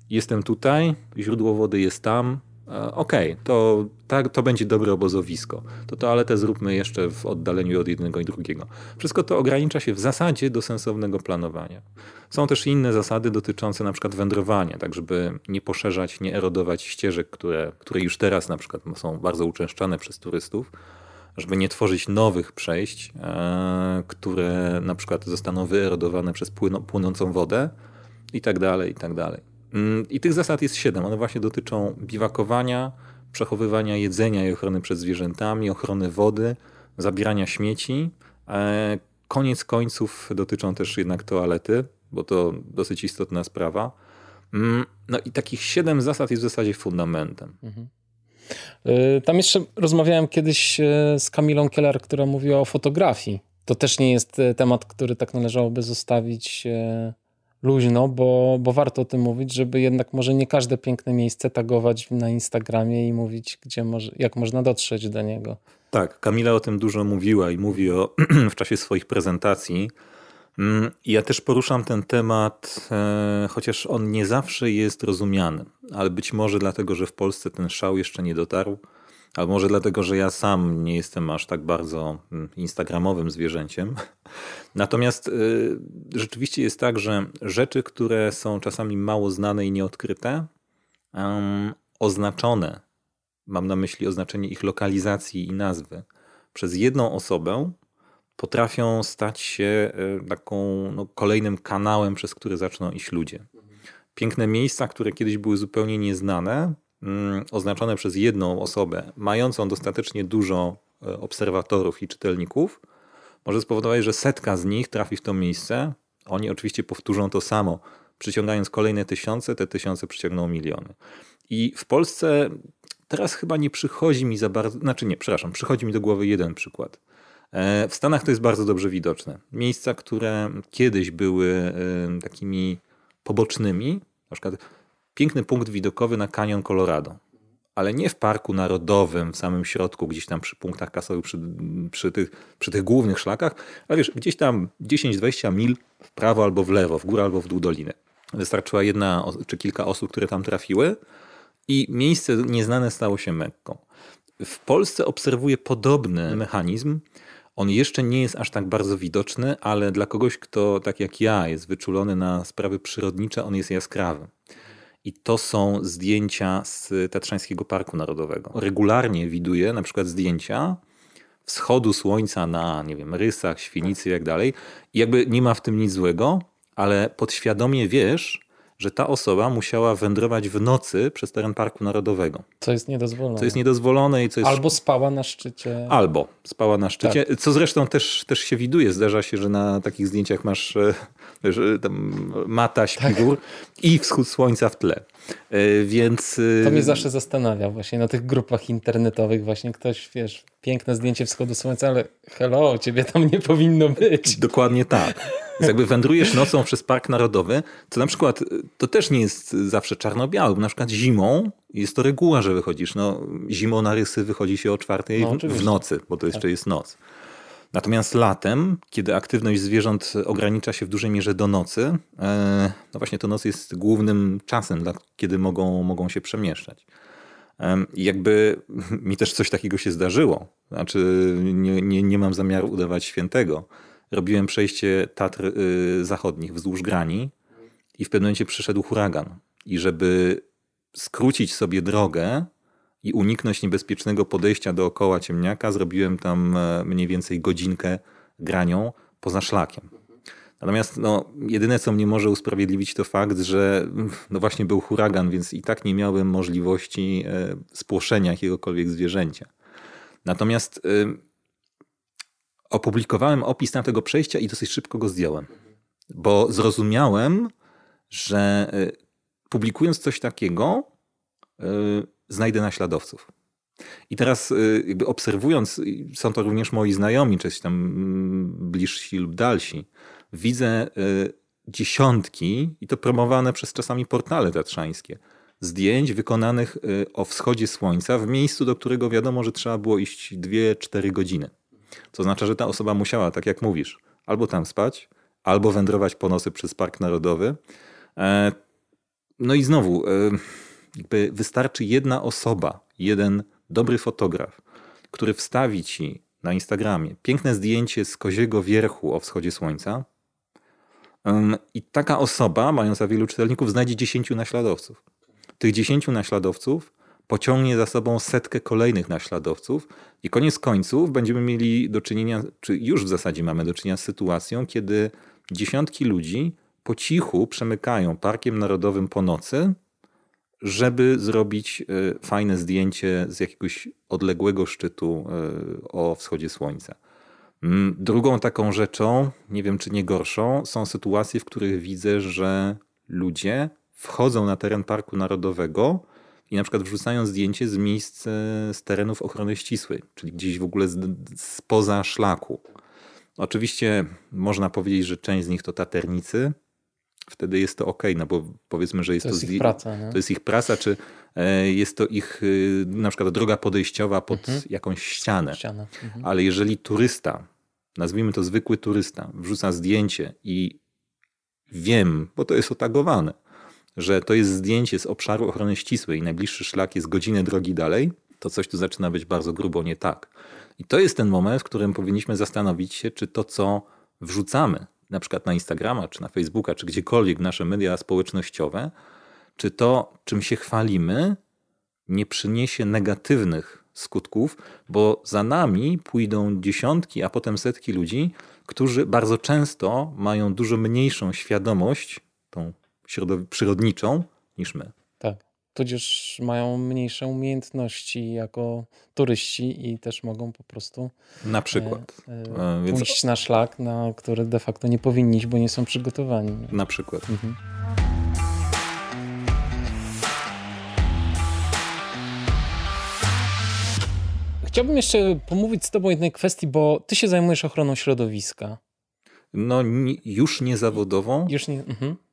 [SPEAKER 2] jestem tutaj, źródło wody jest tam, okej, okay, to, tak, to będzie dobre obozowisko. To toaletę zróbmy jeszcze w oddaleniu od jednego i drugiego. Wszystko to ogranicza się w zasadzie do sensownego planowania. Są też inne zasady dotyczące na przykład wędrowania, tak żeby nie poszerzać, nie erodować ścieżek, które, które już teraz na przykład są bardzo uczęszczane przez turystów, żeby nie tworzyć nowych przejść, e, które na przykład zostaną wyerodowane przez płynącą wodę i tak dalej, i tak dalej. Mm, I tych zasad jest siedem. One właśnie dotyczą biwakowania, przechowywania jedzenia i ochrony przed zwierzętami, ochrony wody, zabierania śmieci. E, koniec końców dotyczą też jednak toalety, bo to dosyć istotna sprawa. Mm, no i takich siedem zasad jest w zasadzie fundamentem. Mhm.
[SPEAKER 1] E, tam jeszcze rozmawiałem kiedyś e, z Kamilą Keller, która mówiła o fotografii. To też nie jest temat, który tak należałoby zostawić luźno, bo, bo warto o tym mówić, żeby jednak może nie każde piękne miejsce tagować na Instagramie i mówić, gdzie może, jak można dotrzeć do niego.
[SPEAKER 2] Tak, Kamila o tym dużo mówiła i mówi o, w czasie swoich prezentacji. Mm, ja też poruszam ten temat, e, chociaż on nie zawsze jest rozumiany, ale być może dlatego, że w Polsce ten szał jeszcze nie dotarł, albo może dlatego, że ja sam nie jestem aż tak bardzo mm, instagramowym zwierzęciem. Natomiast y, rzeczywiście jest tak, że rzeczy, które są czasami mało znane i nieodkryte, oznaczone, mam na myśli oznaczenie ich lokalizacji i nazwy, przez jedną osobę, potrafią stać się y, taką no, kolejnym kanałem, przez który zaczną iść ludzie. Piękne miejsca, które kiedyś były zupełnie nieznane, oznaczone przez jedną osobę, mającą dostatecznie dużo e, obserwatorów i czytelników, może spowodować, że setka z nich trafi w to miejsce. Oni oczywiście powtórzą to samo, przyciągając kolejne tysiące, te tysiące przyciągną miliony. I w Polsce teraz chyba nie przychodzi mi za bardzo, znaczy nie, przepraszam, przychodzi mi do głowy jeden przykład. E, w Stanach to jest bardzo dobrze widoczne. Miejsca, które kiedyś były e, takimi pobocznymi, na przykład piękny punkt widokowy na kanion Colorado. Ale nie w parku narodowym, w samym środku, gdzieś tam przy punktach kasowych, przy, przy, tych, przy tych głównych szlakach, ale wiesz, gdzieś tam 10-20 mil w prawo albo w lewo, w górę albo w dół doliny. Wystarczyła jedna czy kilka osób, które tam trafiły i miejsce nieznane stało się Mekką. W Polsce obserwuję podobny mechanizm, On jeszcze nie jest aż tak bardzo widoczny, ale dla kogoś, kto tak jak ja jest wyczulony na sprawy przyrodnicze, on jest jaskrawy. I to są zdjęcia z Tatrzańskiego Parku Narodowego. Regularnie widuję na przykład zdjęcia wschodu słońca na, nie wiem, rysach, świnicy i jak dalej. I jakby nie ma w tym nic złego, ale podświadomie wiesz, że ta osoba musiała wędrować w nocy przez teren Parku Narodowego.
[SPEAKER 1] Co jest niedozwolone.
[SPEAKER 2] Co jest niedozwolone i co jest...
[SPEAKER 1] Albo spała na szczycie.
[SPEAKER 2] Albo spała na szczycie, tak. co zresztą też, też się widuje. Zdarza się, że na takich zdjęciach masz wiesz, tam mata śpiwór tak. i wschód słońca w tle. E, więc...
[SPEAKER 1] To mnie zawsze zastanawia właśnie na tych grupach internetowych właśnie ktoś, wiesz, piękne zdjęcie wschodu słońca, ale hello, ciebie tam nie powinno być.
[SPEAKER 2] Dokładnie tak. Więc jakby wędrujesz nocą przez Park Narodowy, to na przykład to też nie jest zawsze czarno-białe, bo na przykład zimą jest to reguła, że wychodzisz. No, zimą na rysy wychodzi się o czwartej no, w nocy, bo to jeszcze tak. jest noc. Natomiast latem, kiedy aktywność zwierząt ogranicza się w dużej mierze do nocy, e, no właśnie to noc jest głównym czasem, kiedy mogą, mogą się przemieszczać. Jakby mi też coś takiego się zdarzyło. Znaczy, nie, nie, nie mam zamiaru udawać świętego. Robiłem przejście Tatr y, Zachodnich wzdłuż grani i w pewnym momencie przyszedł huragan. I żeby skrócić sobie drogę i uniknąć niebezpiecznego podejścia dookoła ciemniaka, zrobiłem tam e, mniej więcej godzinkę granią poza szlakiem. Natomiast no, jedyne, co mnie może usprawiedliwić, to fakt, że no właśnie był huragan, więc i tak nie miałem możliwości e, spłoszenia jakiegokolwiek zwierzęcia. Natomiast e, opublikowałem opis tamtego przejścia i dosyć szybko go zdjąłem, bo zrozumiałem, że publikując coś takiego, znajdę naśladowców. I teraz jakby obserwując, są to również moi znajomi, czy tam mm, bliżsi lub dalsi, widzę y, dziesiątki, i to promowane przez czasami portale tatrzańskie, zdjęć wykonanych y, o wschodzie słońca w miejscu, do którego wiadomo, że trzeba było iść 2-4 godziny. Co oznacza, że ta osoba musiała, tak jak mówisz, albo tam spać, albo wędrować po nosy przez Park Narodowy. E, no i znowu, jakby wystarczy jedna osoba, jeden dobry fotograf, który wstawi ci na Instagramie piękne zdjęcie z koziego wierchu o wschodzie słońca, i taka osoba, mająca wielu czytelników, znajdzie dziesięciu naśladowców. Tych dziesięciu naśladowców pociągnie za sobą setkę kolejnych naśladowców, i koniec końców będziemy mieli do czynienia, czy już w zasadzie mamy do czynienia z sytuacją, kiedy dziesiątki ludzi po cichu przemykają Parkiem Narodowym po nocy, żeby zrobić e, fajne zdjęcie z jakiegoś odległego szczytu e, o wschodzie słońca. Mm, drugą taką rzeczą, nie wiem czy nie gorszą, są sytuacje, w których widzę, że ludzie wchodzą na teren Parku Narodowego i na przykład wrzucają zdjęcie z miejsc e, z terenów ochrony ścisłej, czyli gdzieś w ogóle spoza szlaku. Oczywiście można powiedzieć, że część z nich to taternicy, wtedy jest to ok, no bo powiedzmy, że jest
[SPEAKER 1] to,
[SPEAKER 2] to,
[SPEAKER 1] jest ich praca,
[SPEAKER 2] to jest ich praca, czy e, jest to ich y, na przykład droga podejściowa pod mhm. jakąś ścianę. ścianę. Mhm. Ale jeżeli turysta, nazwijmy to zwykły turysta, wrzuca zdjęcie i wiem, bo to jest otagowane, że to jest zdjęcie z obszaru ochrony ścisłej i najbliższy szlak jest godzinę drogi dalej, to coś tu zaczyna być bardzo grubo nie tak. I to jest ten moment, w którym powinniśmy zastanowić się, czy to, co wrzucamy, na przykład na Instagrama, czy na Facebooka, czy gdziekolwiek nasze media społecznościowe, czy to, czym się chwalimy, nie przyniesie negatywnych skutków, bo za nami pójdą dziesiątki, a potem setki ludzi, którzy bardzo często mają dużo mniejszą świadomość, tą przyrodniczą, niż my.
[SPEAKER 1] Tudzież mają mniejsze umiejętności jako turyści i też mogą po prostu
[SPEAKER 2] na przykład
[SPEAKER 1] e, e, pójść na szlak, na który de facto nie powinni bo nie są przygotowani.
[SPEAKER 2] Na przykład. Mhm.
[SPEAKER 1] Chciałbym jeszcze pomówić z Tobą o jednej kwestii, bo Ty się zajmujesz ochroną środowiska.
[SPEAKER 2] No, już nie zawodową.
[SPEAKER 1] Już nie. Mhm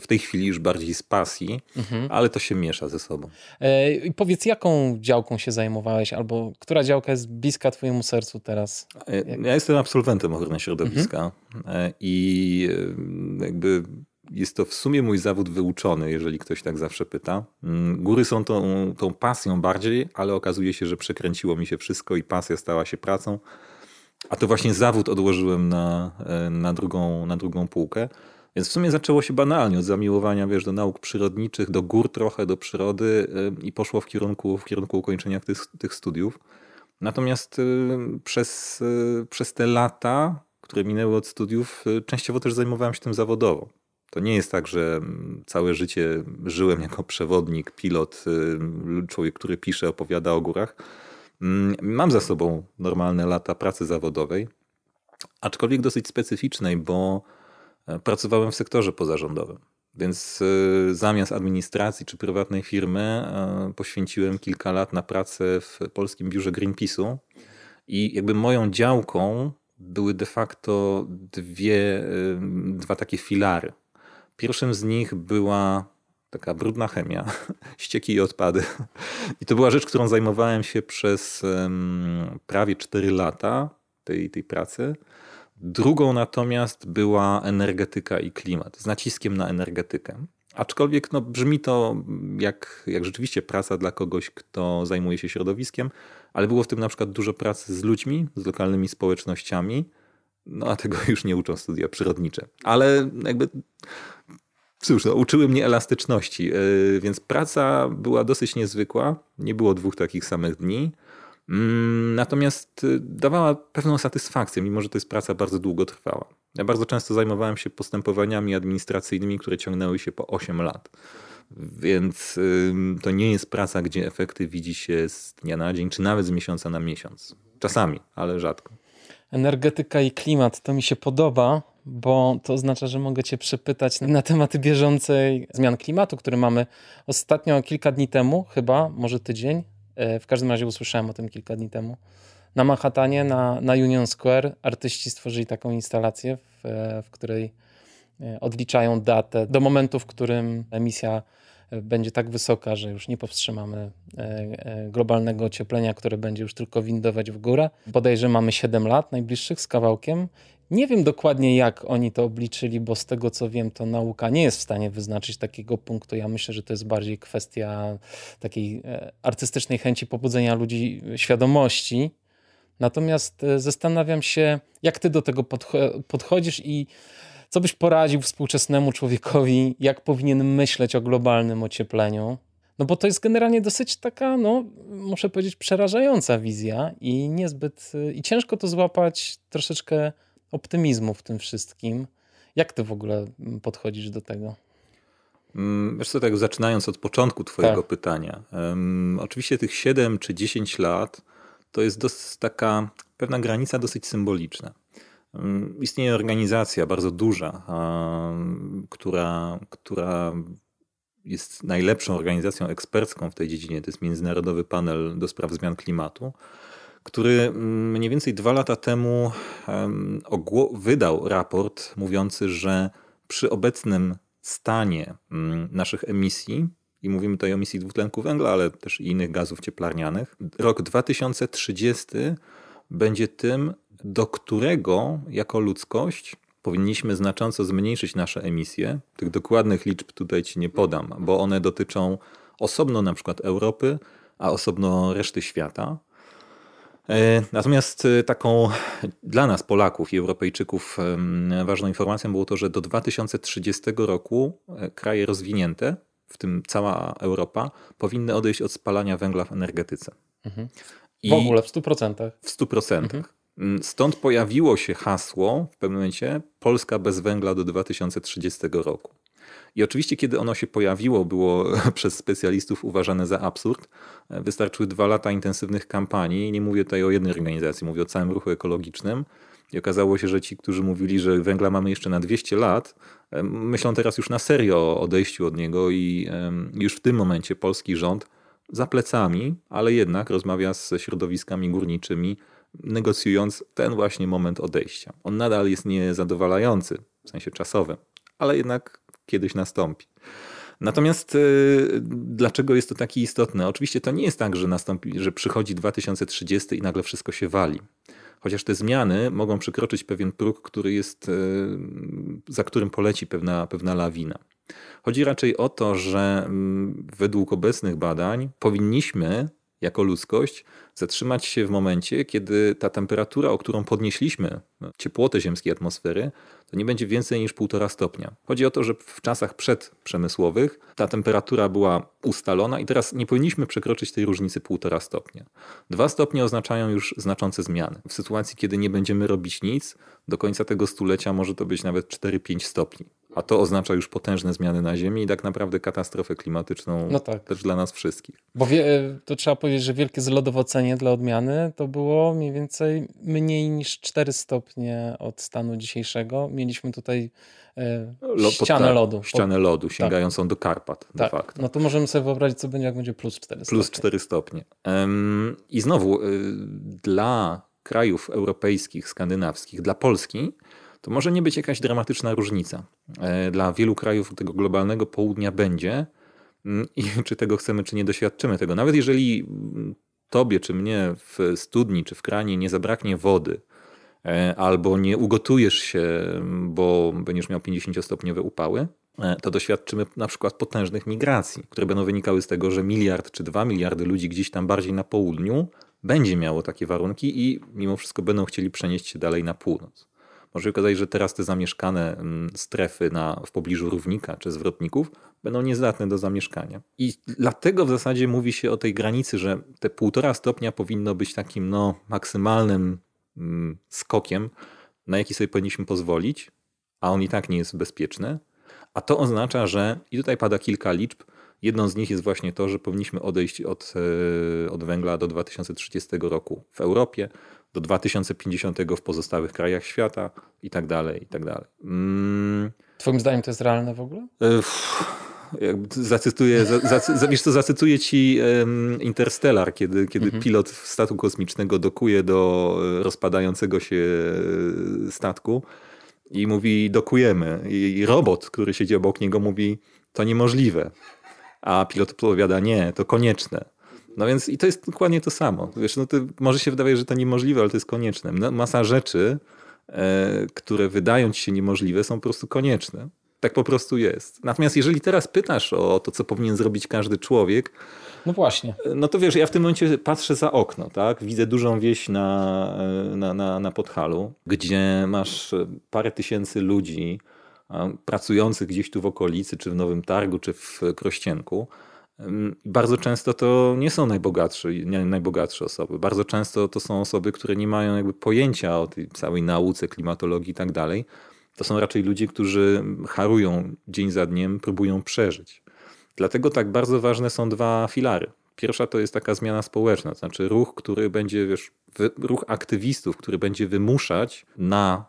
[SPEAKER 2] w tej chwili już bardziej z pasji, mhm. ale to się miesza ze sobą.
[SPEAKER 1] E, I powiedz, jaką działką się zajmowałeś, albo która działka jest bliska Twojemu sercu teraz?
[SPEAKER 2] E, ja jestem absolwentem ochrony środowiska mhm. E, i jakby jest to w sumie mój zawód wyuczony, jeżeli ktoś tak zawsze pyta. Mm, góry są tą, tą pasją bardziej, ale okazuje się, że przekręciło mi się wszystko i pasja stała się pracą. a to właśnie zawód odłożyłem na, na, drugą, na drugą półkę. Więc w sumie zaczęło się banalnie od zamiłowania wiesz, do nauk przyrodniczych, do gór trochę, do przyrody i poszło w kierunku, w kierunku ukończenia tych, tych studiów. Natomiast przez, przez te lata, które minęły od studiów, częściowo też zajmowałem się tym zawodowo. To nie jest tak, że mm, całe życie żyłem jako przewodnik, pilot, y, człowiek, który pisze, opowiada o górach. Mm, mam za sobą normalne lata pracy zawodowej, aczkolwiek dosyć specyficznej, bo pracowałem w sektorze pozarządowym. Więc y, zamiast administracji czy prywatnej firmy e, poświęciłem kilka lat na pracę w polskim biurze Greenpeace'u i jakby moją działką były de facto dwie, dwa takie filary. Pierwszym z nich była taka brudna chemia, ścieki i odpady. I to była rzecz, którą zajmowałem się przez prawie 4 lata tej, tej pracy. Drugą natomiast była energetyka i klimat, z naciskiem na energetykę. Aczkolwiek no, brzmi to jak, jak rzeczywiście praca dla kogoś, kto zajmuje się środowiskiem, ale było w tym na przykład dużo pracy z ludźmi, z lokalnymi społecznościami, no a tego już nie uczą studia przyrodnicze. Ale jakby Cóż, no, uczyły mnie elastyczności, yy, więc praca była dosyć niezwykła. Nie było dwóch takich samych dni. Mm, natomiast y, dawała pewną satysfakcję, mimo że to jest praca bardzo długotrwała. Ja bardzo często zajmowałem się postępowaniami administracyjnymi, które ciągnęły się po 8 lat. Więc to nie jest praca, gdzie efekty widzi się z dnia na dzień, czy nawet z miesiąca na miesiąc. Czasami, ale rzadko.
[SPEAKER 1] Energetyka i klimat to mi się podoba, bo to oznacza, że mogę Cię przepytać na tematy bieżącej zmian klimatu, które mamy ostatnio kilka dni temu, chyba, może tydzień. E, w każdym razie usłyszałem o tym kilka dni temu. Na Manhattanie, na, na Union Square, artyści stworzyli taką instalację, w, w której e, odliczają datę do momentu, w którym emisja będzie tak wysoka, że już nie powstrzymamy e, globalnego ocieplenia, które będzie już tylko windować w górę. Bodajże mamy 7 lat najbliższych z kawałkiem nie wiem dokładnie, jak oni to obliczyli, bo z tego co wiem, to nauka nie jest w stanie wyznaczyć takiego punktu. Ja myślę, że to jest bardziej kwestia takiej e, artystycznej chęci pobudzenia ludzi świadomości. Natomiast e, zastanawiam się, jak ty do tego podchodzisz i co byś poradził współczesnemu człowiekowi, jak powinien myśleć o globalnym ociepleniu. No bo to jest generalnie dosyć taka, no muszę powiedzieć, przerażająca wizja i niezbyt, e, i ciężko to złapać troszeczkę optymizmu w tym wszystkim. Jak ty w ogóle mm, podchodzisz do tego?
[SPEAKER 2] Mm, wiesz co, tak zaczynając od początku twojego tak. pytania. Um, oczywiście tych 7 czy 10 lat to jest taka pewna granica dosyć symboliczna. Um, istnieje organizacja bardzo duża, um, która, która jest najlepszą organizacją ekspercką w tej dziedzinie. To jest Międzynarodowy Panel do Spraw Zmian Klimatu który mm, mniej więcej dwa lata temu wydał raport mówiący, że przy obecnym stanie mm, naszych emisji, i mówimy tutaj o emisji dwutlenku węgla, ale też i innych gazów cieplarnianych, rok 2030 będzie tym, do którego jako ludzkość powinniśmy znacząco zmniejszyć nasze emisje. Tych dokładnych liczb tutaj ci nie podam, bo one dotyczą osobno na przykład Europy, a osobno reszty świata. E, natomiast e, taką dla nas, Polaków i Europejczyków, ważną informacją było to, że do 2030 roku e, kraje rozwinięte, w tym cała Europa, powinny odejść od spalania węgla w energetyce.
[SPEAKER 1] Mhm. W ogóle w 100%.
[SPEAKER 2] W 100%. Mhm. Mm, stąd pojawiło się hasło w pewnym momencie Polska bez węgla do 2030 roku. I oczywiście, kiedy ono się pojawiło, było przez specjalistów uważane za absurd. Wystarczyły dwa lata intensywnych kampanii. Nie mówię tutaj o jednej organizacji, mówię o całym ruchu ekologicznym. I okazało się, że ci, którzy mówili, że węgla mamy jeszcze na 200 lat, myślą teraz już na serio o odejściu od niego i już w tym momencie polski rząd za plecami, ale jednak rozmawia z środowiskami górniczymi, negocjując ten właśnie moment odejścia. On nadal jest niezadowalający w sensie czasowym, ale jednak kiedyś nastąpi. Natomiast y, dlaczego jest to takie istotne? Oczywiście to nie jest tak, że, nastąpi, że przychodzi 2030 i nagle wszystko się wali. Chociaż te zmiany mogą przekroczyć pewien próg, który jest, y, za którym poleci pewna, pewna lawina. Chodzi raczej o to, że mm, według obecnych badań powinniśmy jako ludzkość zatrzymać się w momencie, kiedy ta temperatura, o którą podnieśliśmy no, ciepłotę ziemskiej atmosfery, to nie będzie więcej niż 1,5 stopnia. Chodzi o to, że w czasach przedprzemysłowych ta temperatura była ustalona i teraz nie powinniśmy przekroczyć tej różnicy 1,5 stopnia. Dwa stopnie oznaczają już znaczące zmiany. W sytuacji, kiedy nie będziemy robić nic, do końca tego stulecia może to być nawet 4-5 stopni. A to oznacza już potężne zmiany na Ziemi i tak naprawdę katastrofę klimatyczną no tak. też dla nas wszystkich.
[SPEAKER 1] Bo wie, to trzeba powiedzieć, że wielkie zlodowocenie dla odmiany to było mniej więcej mniej niż 4 stopnie od stanu dzisiejszego. Mieliśmy tutaj e, Lo, ścianę tak, lodu.
[SPEAKER 2] Ścianę lodu, tak. sięgającą tak. do Karpat de tak. facto.
[SPEAKER 1] No to możemy sobie wyobrazić, co będzie, jak będzie plus 4
[SPEAKER 2] stopnie. Plus 4 stopnie. I znowu, y, dla krajów europejskich, skandynawskich, dla Polski to może nie być jakaś dramatyczna różnica. E, dla wielu krajów tego globalnego południa będzie mm, i czy tego chcemy, czy nie doświadczymy tego. Nawet jeżeli mm, tobie, czy mnie w studni, czy w kranie nie zabraknie wody, e, albo nie ugotujesz się, bo będziesz miał 50-stopniowe upały, e, to doświadczymy na przykład potężnych migracji, które będą wynikały z tego, że miliard czy dwa miliardy ludzi gdzieś tam bardziej na południu będzie miało takie warunki i mimo wszystko będą chcieli przenieść się dalej na północ. Może się okazać, że teraz te zamieszkane mm, strefy na, w pobliżu równika czy zwrotników będą niezdatne do zamieszkania. I dlatego w zasadzie mówi się o tej granicy, że te półtora stopnia powinno być takim no, maksymalnym mm, skokiem, na jaki sobie powinniśmy pozwolić, a on i tak nie jest bezpieczny. A to oznacza, że, i tutaj pada kilka liczb, jedną z nich jest właśnie to, że powinniśmy odejść od, e, od węgla do 2030 roku w Europie, do 2050 w pozostałych krajach świata i tak dalej, i tak dalej. Mm.
[SPEAKER 1] Twoim zdaniem to jest realne w ogóle?
[SPEAKER 2] Zacytuję, za, za, wiesz co, zacytuję ci um, Interstellar, kiedy, kiedy mhm. pilot statku kosmicznego dokuje do e, rozpadającego się e, statku i mówi dokujemy. I robot, który siedzi obok niego mówi to niemożliwe. A pilot odpowiada nie, to konieczne. No więc i to jest dokładnie to samo. Wiesz, no to może się wydawać, że to niemożliwe, ale to jest konieczne. No, masa rzeczy, e, które wydają ci się niemożliwe, są po prostu konieczne. Tak po prostu jest. Natomiast jeżeli teraz pytasz o to, co powinien zrobić każdy człowiek,
[SPEAKER 1] no właśnie.
[SPEAKER 2] E, no to wiesz, ja w tym momencie patrzę za okno, tak? Widzę dużą wieś na, e, na, na, na Podhalu, gdzie masz parę tysięcy ludzi pracujących gdzieś tu w okolicy, czy w Nowym Targu, czy w Krościenku. Bardzo często to nie są najbogatsze, nie najbogatsze osoby. Bardzo często to są osoby, które nie mają jakby pojęcia o tej całej nauce, klimatologii i tak dalej. To są raczej ludzie, którzy harują dzień za dniem, próbują przeżyć. Dlatego tak bardzo ważne są dwa filary. Pierwsza to jest taka zmiana społeczna, to znaczy ruch, który będzie, wiesz, ruch aktywistów, który będzie wymuszać na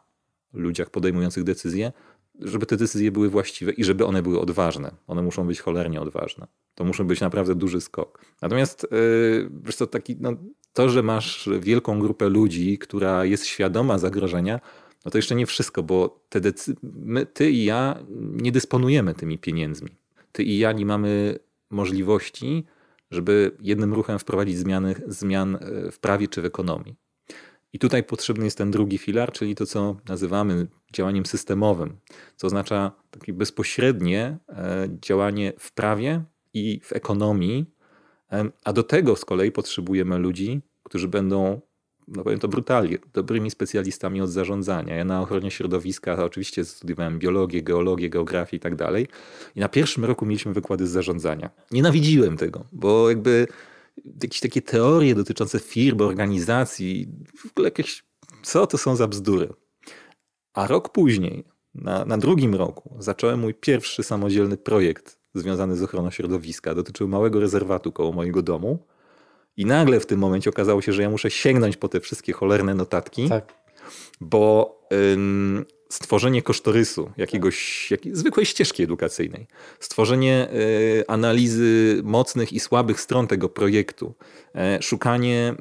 [SPEAKER 2] ludziach podejmujących decyzje żeby te decyzje były właściwe i żeby one były odważne. One muszą być cholernie odważne. To musi być naprawdę duży skok. Natomiast yy, wiesz co, taki, no, to, że masz wielką grupę ludzi, która jest świadoma zagrożenia, no to jeszcze nie wszystko, bo te decy- my, ty i ja nie dysponujemy tymi pieniędzmi. Ty i ja nie mamy możliwości, żeby jednym ruchem wprowadzić zmiany, zmian e, w prawie czy w ekonomii. I tutaj potrzebny jest ten drugi filar, czyli to, co nazywamy działaniem systemowym, co oznacza takie bezpośrednie e, działanie w prawie i w ekonomii, e, a do tego z kolei potrzebujemy ludzi, którzy będą, no powiem to brutalnie, dobrymi specjalistami od zarządzania. Ja na ochronie środowiska oczywiście studiowałem biologię, geologię, geografię i tak dalej. I na pierwszym roku mieliśmy wykłady z zarządzania. Nienawidziłem tego, bo jakby jakieś takie teorie dotyczące firm, organizacji, w ogóle jakieś, co to są za bzdury. A rok później, na, na drugim roku, zacząłem mój pierwszy samodzielny projekt związany z ochroną środowiska. Dotyczył małego rezerwatu koło mojego domu. I nagle w tym momencie okazało się, że ja muszę sięgnąć po te wszystkie cholerne notatki, tak. bo ym, stworzenie kosztorysu, jakiegoś, jak, zwykłej ścieżki edukacyjnej, stworzenie y, analizy mocnych i słabych stron tego projektu, y, szukanie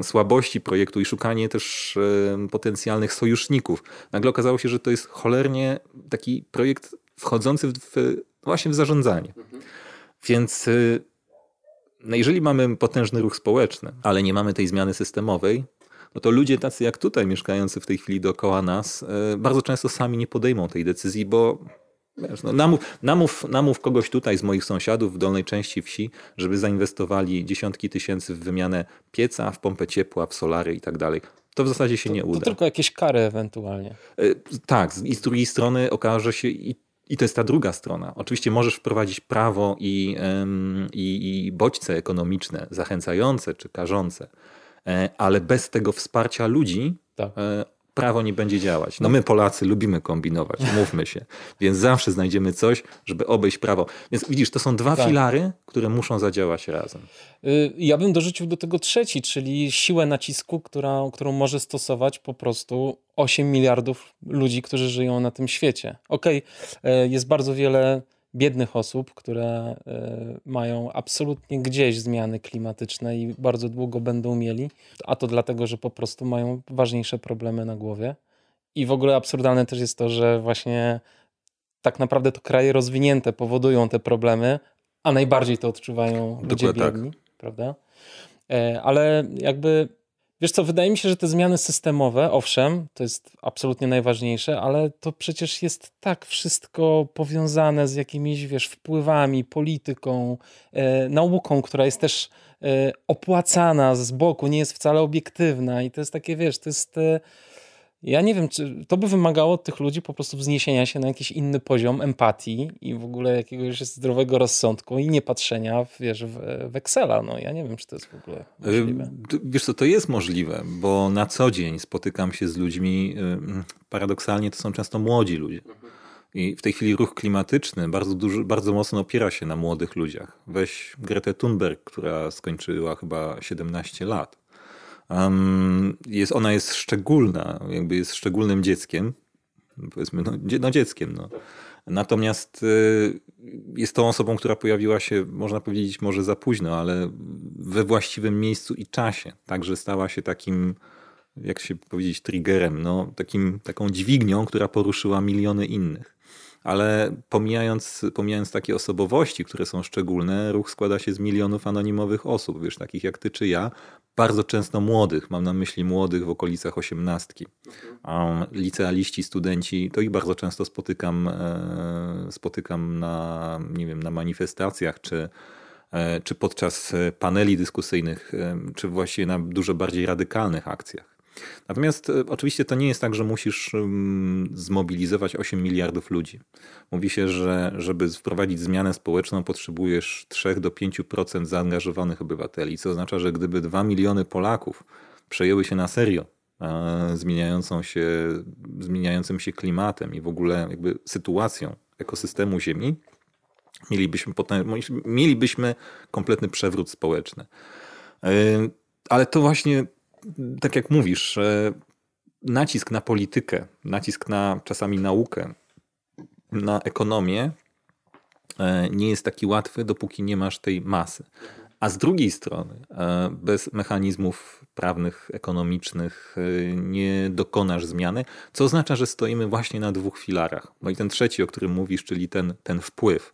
[SPEAKER 2] y, słabości projektu i szukanie też e, potencjalnych sojuszników. Nagle okazało się, że to jest cholernie taki projekt wchodzący w, w właśnie w zarządzanie. Mhm. Więc no jeżeli mamy potężny ruch społeczny, ale nie mamy tej zmiany systemowej, no to ludzie tacy jak tutaj, mieszkający w tej chwili dookoła nas, e, bardzo często sami nie podejmą tej decyzji, bo Wiesz, no, namów, namów, namów kogoś tutaj z moich sąsiadów w dolnej części wsi, żeby zainwestowali dziesiątki tysięcy w wymianę pieca, w pompę ciepła, w solary i tak dalej. To w zasadzie się
[SPEAKER 1] to,
[SPEAKER 2] nie uda.
[SPEAKER 1] To tylko jakieś kary ewentualnie.
[SPEAKER 2] Y, tak, i z drugiej strony okaże się, i, i to jest ta druga strona. Oczywiście możesz wprowadzić prawo i, i, i bodźce ekonomiczne zachęcające czy karzące, e, ale bez tego wsparcia ludzi tak. E, prawo nie będzie działać. No my Polacy lubimy kombinować, mówmy się. Więc zawsze znajdziemy coś, żeby obejść prawo. Więc widzisz, to są dwa tak. filary, które muszą zadziałać razem.
[SPEAKER 1] Y, ja bym dorzucił do tego trzeci, czyli siłę nacisku, która, którą może stosować po prostu 8 miliardów ludzi, którzy żyją na tym świecie. Okej, okay, jest bardzo wiele biednych osób, które e, mają absolutnie gdzieś zmiany klimatyczne i bardzo długo będą mieli, a to dlatego, że po prostu mają ważniejsze problemy na głowie. I w ogóle absurdalne też jest to, że właśnie tak naprawdę to kraje rozwinięte powodują te problemy, a najbardziej to odczuwają ludzie Dokładnie tak. biedni, tak. prawda? E, ale jakby Wiesz co, wydaje mi się, że te zmiany systemowe, owszem, to jest absolutnie najważniejsze, ale to przecież jest tak wszystko powiązane z jakimiś, wiesz, wpływami, polityką, e, nauką, która jest też e, opłacana z boku, nie jest wcale obiektywna i to jest takie, wiesz, to jest... E, ja nie wiem, czy to by wymagało od tych ludzi po prostu wzniesienia się na jakiś inny poziom empatii i w ogóle jakiegoś zdrowego rozsądku i nie patrzenia wiesz, w, w Excela. No, ja nie wiem, czy to jest w ogóle możliwe.
[SPEAKER 2] Wiesz co, to jest możliwe, bo na co dzień spotykam się z ludźmi, paradoksalnie to są często młodzi ludzie. I w tej chwili ruch klimatyczny bardzo, bardzo mocno opiera się na młodych ludziach. Weź Gretę Thunberg, która skończyła chyba 17 lat Um, jest, ona jest szczególna, jakby jest szczególnym dzieckiem, powiedzmy, no, no dzieckiem. No. Natomiast y, jest tą osobą, która pojawiła się, można powiedzieć, może za późno, ale we właściwym miejscu i czasie. Także stała się takim, jak się powiedzieć, triggerem, no, takim, taką dźwignią, która poruszyła miliony innych. Ale pomijając, pomijając takie osobowości, które są szczególne, ruch składa się z milionów anonimowych osób, wiesz, takich jak ty czy ja, bardzo często młodych, mam na myśli młodych w okolicach osiemnastki. Licealiści, studenci, to ich bardzo często spotykam, e, spotykam na, nie wiem, na manifestacjach czy, e, czy podczas paneli dyskusyjnych, e, czy właściwie na dużo bardziej radykalnych akcjach. Natomiast e, oczywiście to nie jest tak, że musisz zmobilizować 8 miliardów ludzi. Mówi się, że żeby wprowadzić zmianę społeczną, potrzebujesz 3 do 5% zaangażowanych obywateli, co oznacza, że gdyby 2 miliony Polaków przejęły się na serio zmieniającą się, zmieniającym się klimatem i w ogóle jakby sytuacją ekosystemu Ziemi, mielibyśmy, potem, mielibyśmy kompletny przewrót społeczny. E, ale to właśnie tak jak mówisz, nacisk na politykę, nacisk na czasami naukę, na ekonomię e, nie jest taki łatwy, dopóki nie masz tej masy. A z drugiej strony, e, bez mechanizmów prawnych, ekonomicznych e, nie dokonasz zmiany, co oznacza, że stoimy właśnie na dwóch filarach. No i ten trzeci, o którym mówisz, czyli ten, ten wpływ.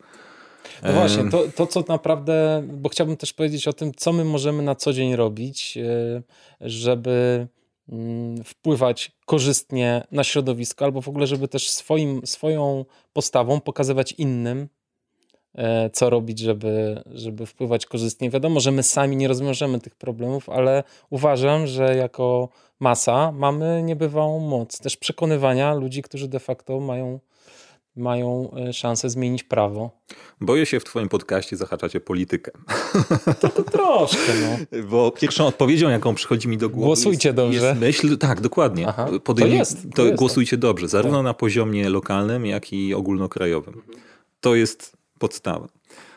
[SPEAKER 1] No właśnie, to, to co naprawdę, bo chciałbym też powiedzieć o tym, co my możemy na co dzień robić, e, żeby mm, wpływać korzystnie na środowisko, albo w ogóle, żeby też swoim, swoją postawą pokazywać innym, e, co robić, żeby, żeby wpływać korzystnie. Wiadomo, że my sami nie rozwiążemy tych problemów, ale uważam, że jako masa mamy niebywałą moc też przekonywania ludzi, którzy de facto mają mają e, szansę zmienić prawo.
[SPEAKER 2] Boję się w twoim podcaście zahaczać o politykę.
[SPEAKER 1] To, to troszkę, no.
[SPEAKER 2] Bo pierwszą odpowiedzią, jaką przychodzi mi do głowy
[SPEAKER 1] Głosujcie
[SPEAKER 2] jest,
[SPEAKER 1] dobrze.
[SPEAKER 2] Jest myśl, tak, dokładnie. Aha, to jest. To, to jest głosujcie tak. dobrze, zarówno tak. na poziomie lokalnym, jak i ogólnokrajowym. To jest podstawa.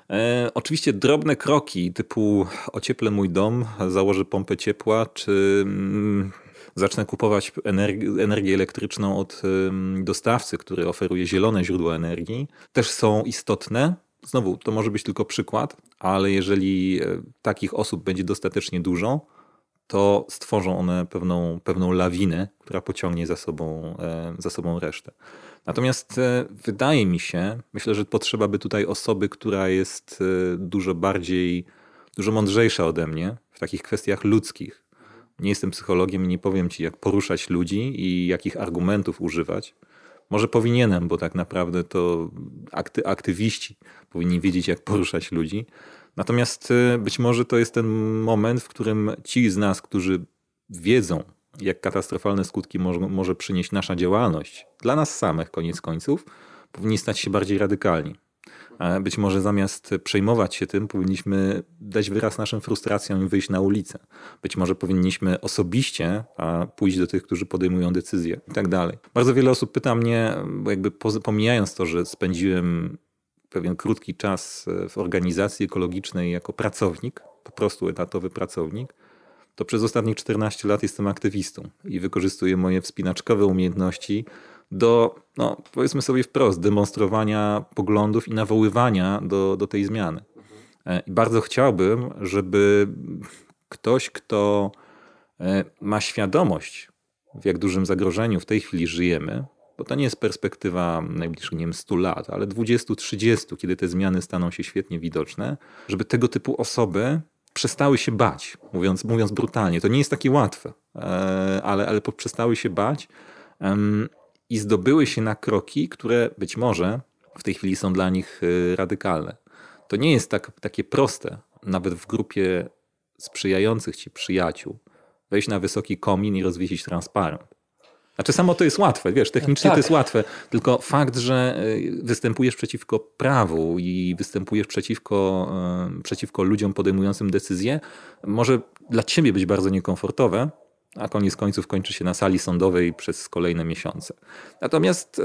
[SPEAKER 2] E, oczywiście drobne kroki typu ocieplę mój dom, założę pompę ciepła, czy mm, zacznę kupować energię, energię elektryczną od dostawcy, który oferuje zielone źródła energii, też są istotne. Znowu, to może być tylko przykład, ale jeżeli e, takich osób będzie dostatecznie dużo, to stworzą one pewną, pewną lawinę, która pociągnie za sobą, e, za sobą resztę. Natomiast e, wydaje mi się, myślę, że potrzeba by tutaj osoby, która jest dużo bardziej, dużo mądrzejsza ode mnie w takich kwestiach ludzkich, nie jestem psychologiem i nie powiem ci, jak poruszać ludzi i jakich argumentów używać. Może powinienem, bo tak naprawdę to akty, aktywiści powinni wiedzieć, jak poruszać ludzi. Natomiast y, być może to jest ten moment, w którym ci z nas, którzy wiedzą, jak katastrofalne skutki może, może przynieść nasza działalność, dla nas samych koniec końców, powinni stać się bardziej radykalni. Być może zamiast przejmować się tym, powinniśmy dać wyraz naszym frustracjom i wyjść na ulicę. Być może powinniśmy osobiście pójść do tych, którzy podejmują decyzje i tak dalej. Bardzo wiele osób pyta mnie, jakby pomijając to, że spędziłem pewien krótki czas w organizacji ekologicznej jako pracownik, po prostu etatowy pracownik, to przez ostatnich 14 lat jestem aktywistą i wykorzystuję moje wspinaczkowe umiejętności do, no, powiedzmy sobie wprost, demonstrowania poglądów i nawoływania do, do tej zmiany. E, I bardzo chciałbym, żeby ktoś, kto e, ma świadomość, w jak dużym zagrożeniu w tej chwili żyjemy, bo to nie jest perspektywa najbliższych, nie wiem, 100 lat, ale 20-30, kiedy te zmiany staną się świetnie widoczne, żeby tego typu osoby przestały się bać, mówiąc, mówiąc brutalnie. To nie jest takie łatwe, e, ale, ale przestały się bać i zdobyły się na kroki, które być może w tej chwili są dla nich y, radykalne. To nie jest tak, takie proste, nawet w grupie sprzyjających ci przyjaciół, wejść na wysoki komin i rozwiesić transparent. Znaczy samo to jest łatwe, wiesz, technicznie tak. to jest łatwe, tylko fakt, że y, występujesz przeciwko prawu i występujesz przeciwko, y, przeciwko ludziom podejmującym decyzje, może dla ciebie być bardzo niekomfortowe, a koniec końców kończy się na sali sądowej przez kolejne miesiące. Natomiast e,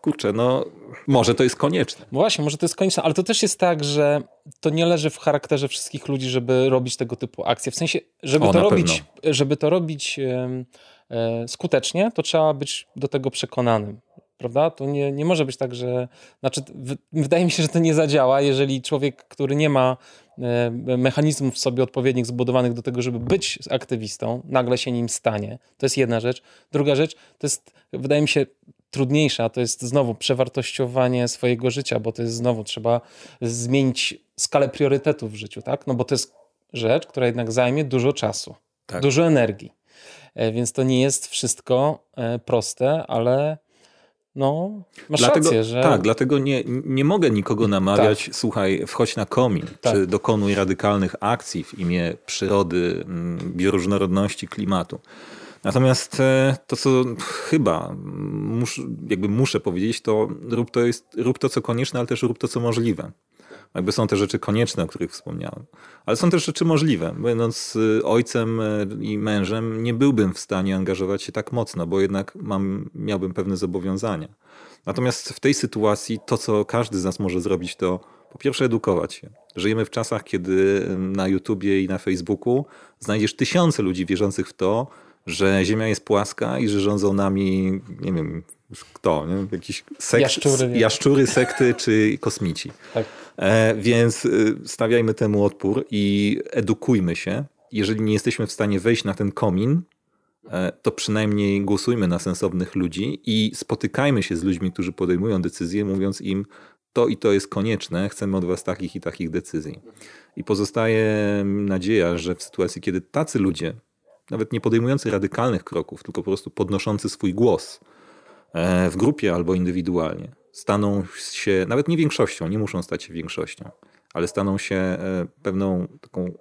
[SPEAKER 2] kurczę, no może to jest konieczne.
[SPEAKER 1] No właśnie, może to jest konieczne, ale to też jest tak, że to nie leży w charakterze wszystkich ludzi, żeby robić tego typu akcje. W sensie, żeby, o, to, robić, żeby to robić e, skutecznie, to trzeba być do tego przekonanym. Prawda? To nie, nie może być tak, że. Znaczy, w, wydaje mi się, że to nie zadziała, jeżeli człowiek, który nie ma mechanizmów w sobie odpowiednich zbudowanych do tego, żeby być aktywistą, nagle się nim stanie. To jest jedna rzecz. Druga rzecz to jest, wydaje mi się, trudniejsza, to jest znowu przewartościowanie swojego życia, bo to jest znowu trzeba zmienić skalę priorytetów w życiu, tak? No bo to jest rzecz, która jednak zajmie dużo czasu, tak. dużo energii. E, więc to nie jest wszystko e, proste, ale no, masz
[SPEAKER 2] dlatego,
[SPEAKER 1] rację, że...
[SPEAKER 2] Tak, dlatego nie, nie mogę nikogo namawiać, tak. słuchaj, wchodź na komin, tak. czy dokonuj radykalnych akcji w imię przyrody, mm, bioróżnorodności, klimatu. Natomiast e, to, co chyba mus, jakby muszę powiedzieć, to rób to, jest, rób to, co konieczne, ale też rób to, co możliwe. Jakby są te rzeczy konieczne, o których wspomniałem. Ale są też rzeczy możliwe. Będąc y, ojcem y, i mężem, nie byłbym w stanie angażować się tak mocno, bo jednak mam, miałbym pewne zobowiązania. Natomiast w tej sytuacji to, co każdy z nas może zrobić, to po pierwsze edukować się. Żyjemy w czasach, kiedy na YouTubie i na Facebooku znajdziesz tysiące ludzi wierzących w to, że Ziemia jest płaska i że rządzą nami, nie wiem, kto, nie? Jakiś sekt, jaszczury, jaszczury, sekty czy kosmici. Tak. E, więc y, stawiajmy temu odpór i edukujmy się. Jeżeli nie jesteśmy w stanie wejść na ten komin, e, to przynajmniej głosujmy na sensownych ludzi i spotykajmy się z ludźmi, którzy podejmują decyzje, mówiąc im, to i to jest konieczne, chcemy od was takich i takich decyzji. I pozostaje nadzieja, że w sytuacji, kiedy tacy ludzie, nawet nie podejmujący radykalnych kroków, tylko po prostu podnoszący swój głos e, w grupie albo indywidualnie, staną się, nawet nie większością, nie muszą stać się większością, ale staną się e, pewną taką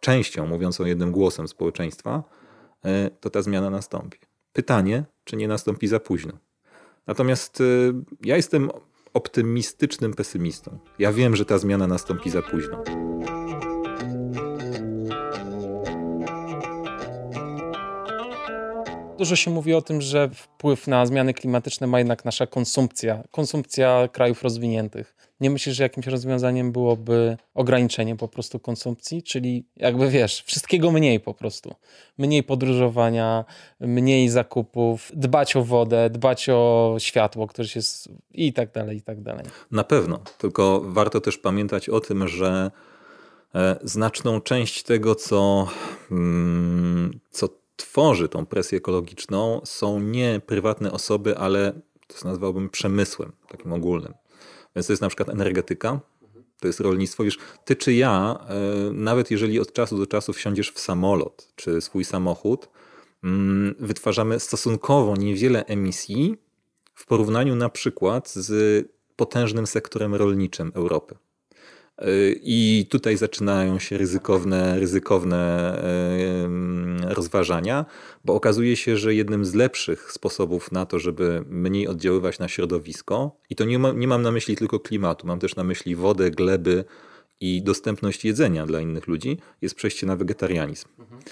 [SPEAKER 2] częścią, mówiącą jednym głosem społeczeństwa, e, to ta zmiana nastąpi. Pytanie, czy nie nastąpi za późno. Natomiast ja jestem optymistycznym pesymistą. Ja wiem, że ta zmiana nastąpi za późno.
[SPEAKER 1] Dużo się mówi o tym, że wpływ na zmiany klimatyczne ma jednak nasza konsumpcja, konsumpcja krajów rozwiniętych. Nie myślisz, że jakimś rozwiązaniem byłoby ograniczenie po prostu konsumpcji, czyli jakby wiesz, wszystkiego mniej po prostu. Mniej podróżowania, mniej zakupów, dbać o wodę, dbać o światło, które się i tak dalej, i tak dalej.
[SPEAKER 2] Na pewno, tylko warto też pamiętać o tym, że e, znaczną część tego, co, mm, co tworzy tą presję ekologiczną, są nie prywatne osoby, ale to nazwałbym przemysłem takim ogólnym. Więc to jest na przykład energetyka, to jest rolnictwo. Wiesz, ty czy ja, e, nawet jeżeli od czasu do czasu wsiądziesz w samolot czy swój samochód, mm, wytwarzamy stosunkowo niewiele emisji w porównaniu na przykład z potężnym sektorem rolniczym Europy. I tutaj zaczynają się ryzykowne, ryzykowne rozważania, bo okazuje się, że jednym z lepszych sposobów na to, żeby mniej oddziaływać na środowisko, i to nie, ma, nie mam na myśli tylko klimatu, mam też na myśli wodę, gleby i dostępność jedzenia dla innych ludzi, jest przejście na wegetarianizm. Mhm.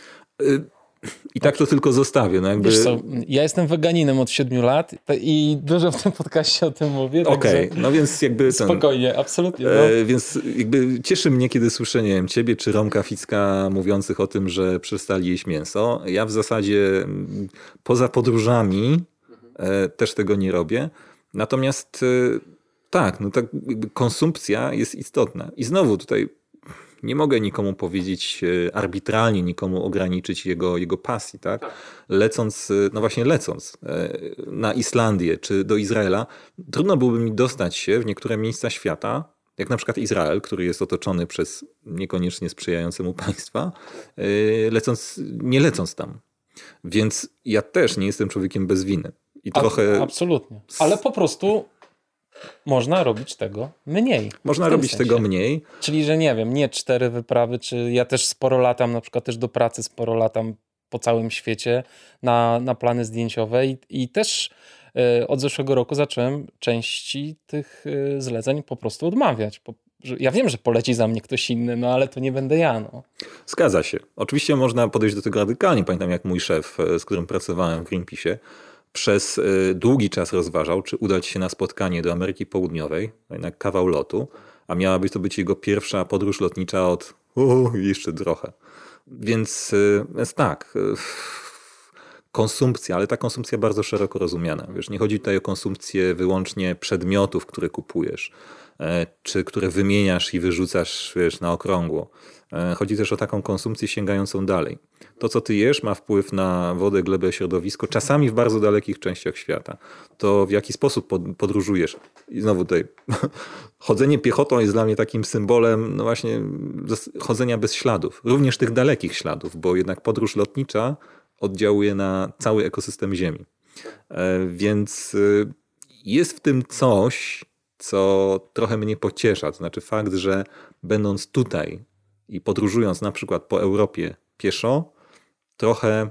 [SPEAKER 2] I tak to tylko zostawię. No jakby...
[SPEAKER 1] Wiesz co, ja jestem weganinem od 7 lat i dużo w tym podcaście o tym mówię.
[SPEAKER 2] Okej, okay, no więc jakby... Ten,
[SPEAKER 1] spokojnie, absolutnie. No.
[SPEAKER 2] E, więc jakby cieszy mnie, kiedy słyszę, nie wiem, ciebie czy Romka Ficka mówiących o tym, że przestali jeść mięso. Ja w zasadzie mm, poza podróżami e, też tego nie robię. Natomiast e, tak, no tak konsumpcja jest istotna. I znowu tutaj nie mogę nikomu powiedzieć e, arbitralnie, nikomu ograniczyć jego, jego pasji, tak? tak? Lecąc, e, no właśnie lecąc e, na Islandię czy do Izraela, trudno byłoby mi dostać się w niektóre miejsca świata, jak na przykład Izrael, który jest otoczony przez niekoniecznie sprzyjające mu państwa, lecąc, nie lecąc tam. Więc ja też nie jestem człowiekiem bez winy. I trochę.
[SPEAKER 1] Absolutnie. Ale po prostu można robić tego mniej.
[SPEAKER 2] Można robić sensie. tego mniej.
[SPEAKER 1] Czyli, że nie wiem, nie cztery wyprawy, czy ja też sporo latam, na przykład też do pracy sporo latam po całym świecie na, na plany zdjęciowe i, i też y, od zeszłego roku zacząłem części tych y, zleceń po prostu odmawiać. Po, że, ja wiem, że poleci za mnie ktoś inny, no ale to nie będę ja. No.
[SPEAKER 2] Zgadza się. Oczywiście można podejść do tego radykalnie. Pamiętam jak mój szef, e, z którym pracowałem w Greenpeace, przez y, długi czas rozważał, czy udać się na spotkanie do Ameryki Południowej, jednak kawał lotu, a miała być to być jego pierwsza podróż lotnicza od uh, jeszcze trochę. Więc, y, więc tak, y, konsumpcja, ale ta konsumpcja bardzo szeroko rozumiana. Wiesz, nie chodzi tutaj o konsumpcję wyłącznie przedmiotów, które kupujesz, e, czy które wymieniasz i wyrzucasz wiesz, na okrągło. E, chodzi też o taką konsumpcję sięgającą dalej. To, co ty jesz, ma wpływ na wodę, glebę, środowisko, czasami w bardzo dalekich częściach świata. To w jaki sposób podróżujesz. I znowu tutaj chodzenie piechotą jest dla mnie takim symbolem, no właśnie, chodzenia bez śladów, również tych dalekich śladów, bo jednak podróż lotnicza oddziałuje na cały ekosystem Ziemi. E, więc y, jest w tym coś, co trochę mnie pociesza. To znaczy fakt, że będąc tutaj i podróżując na przykład po Europie pieszo, trochę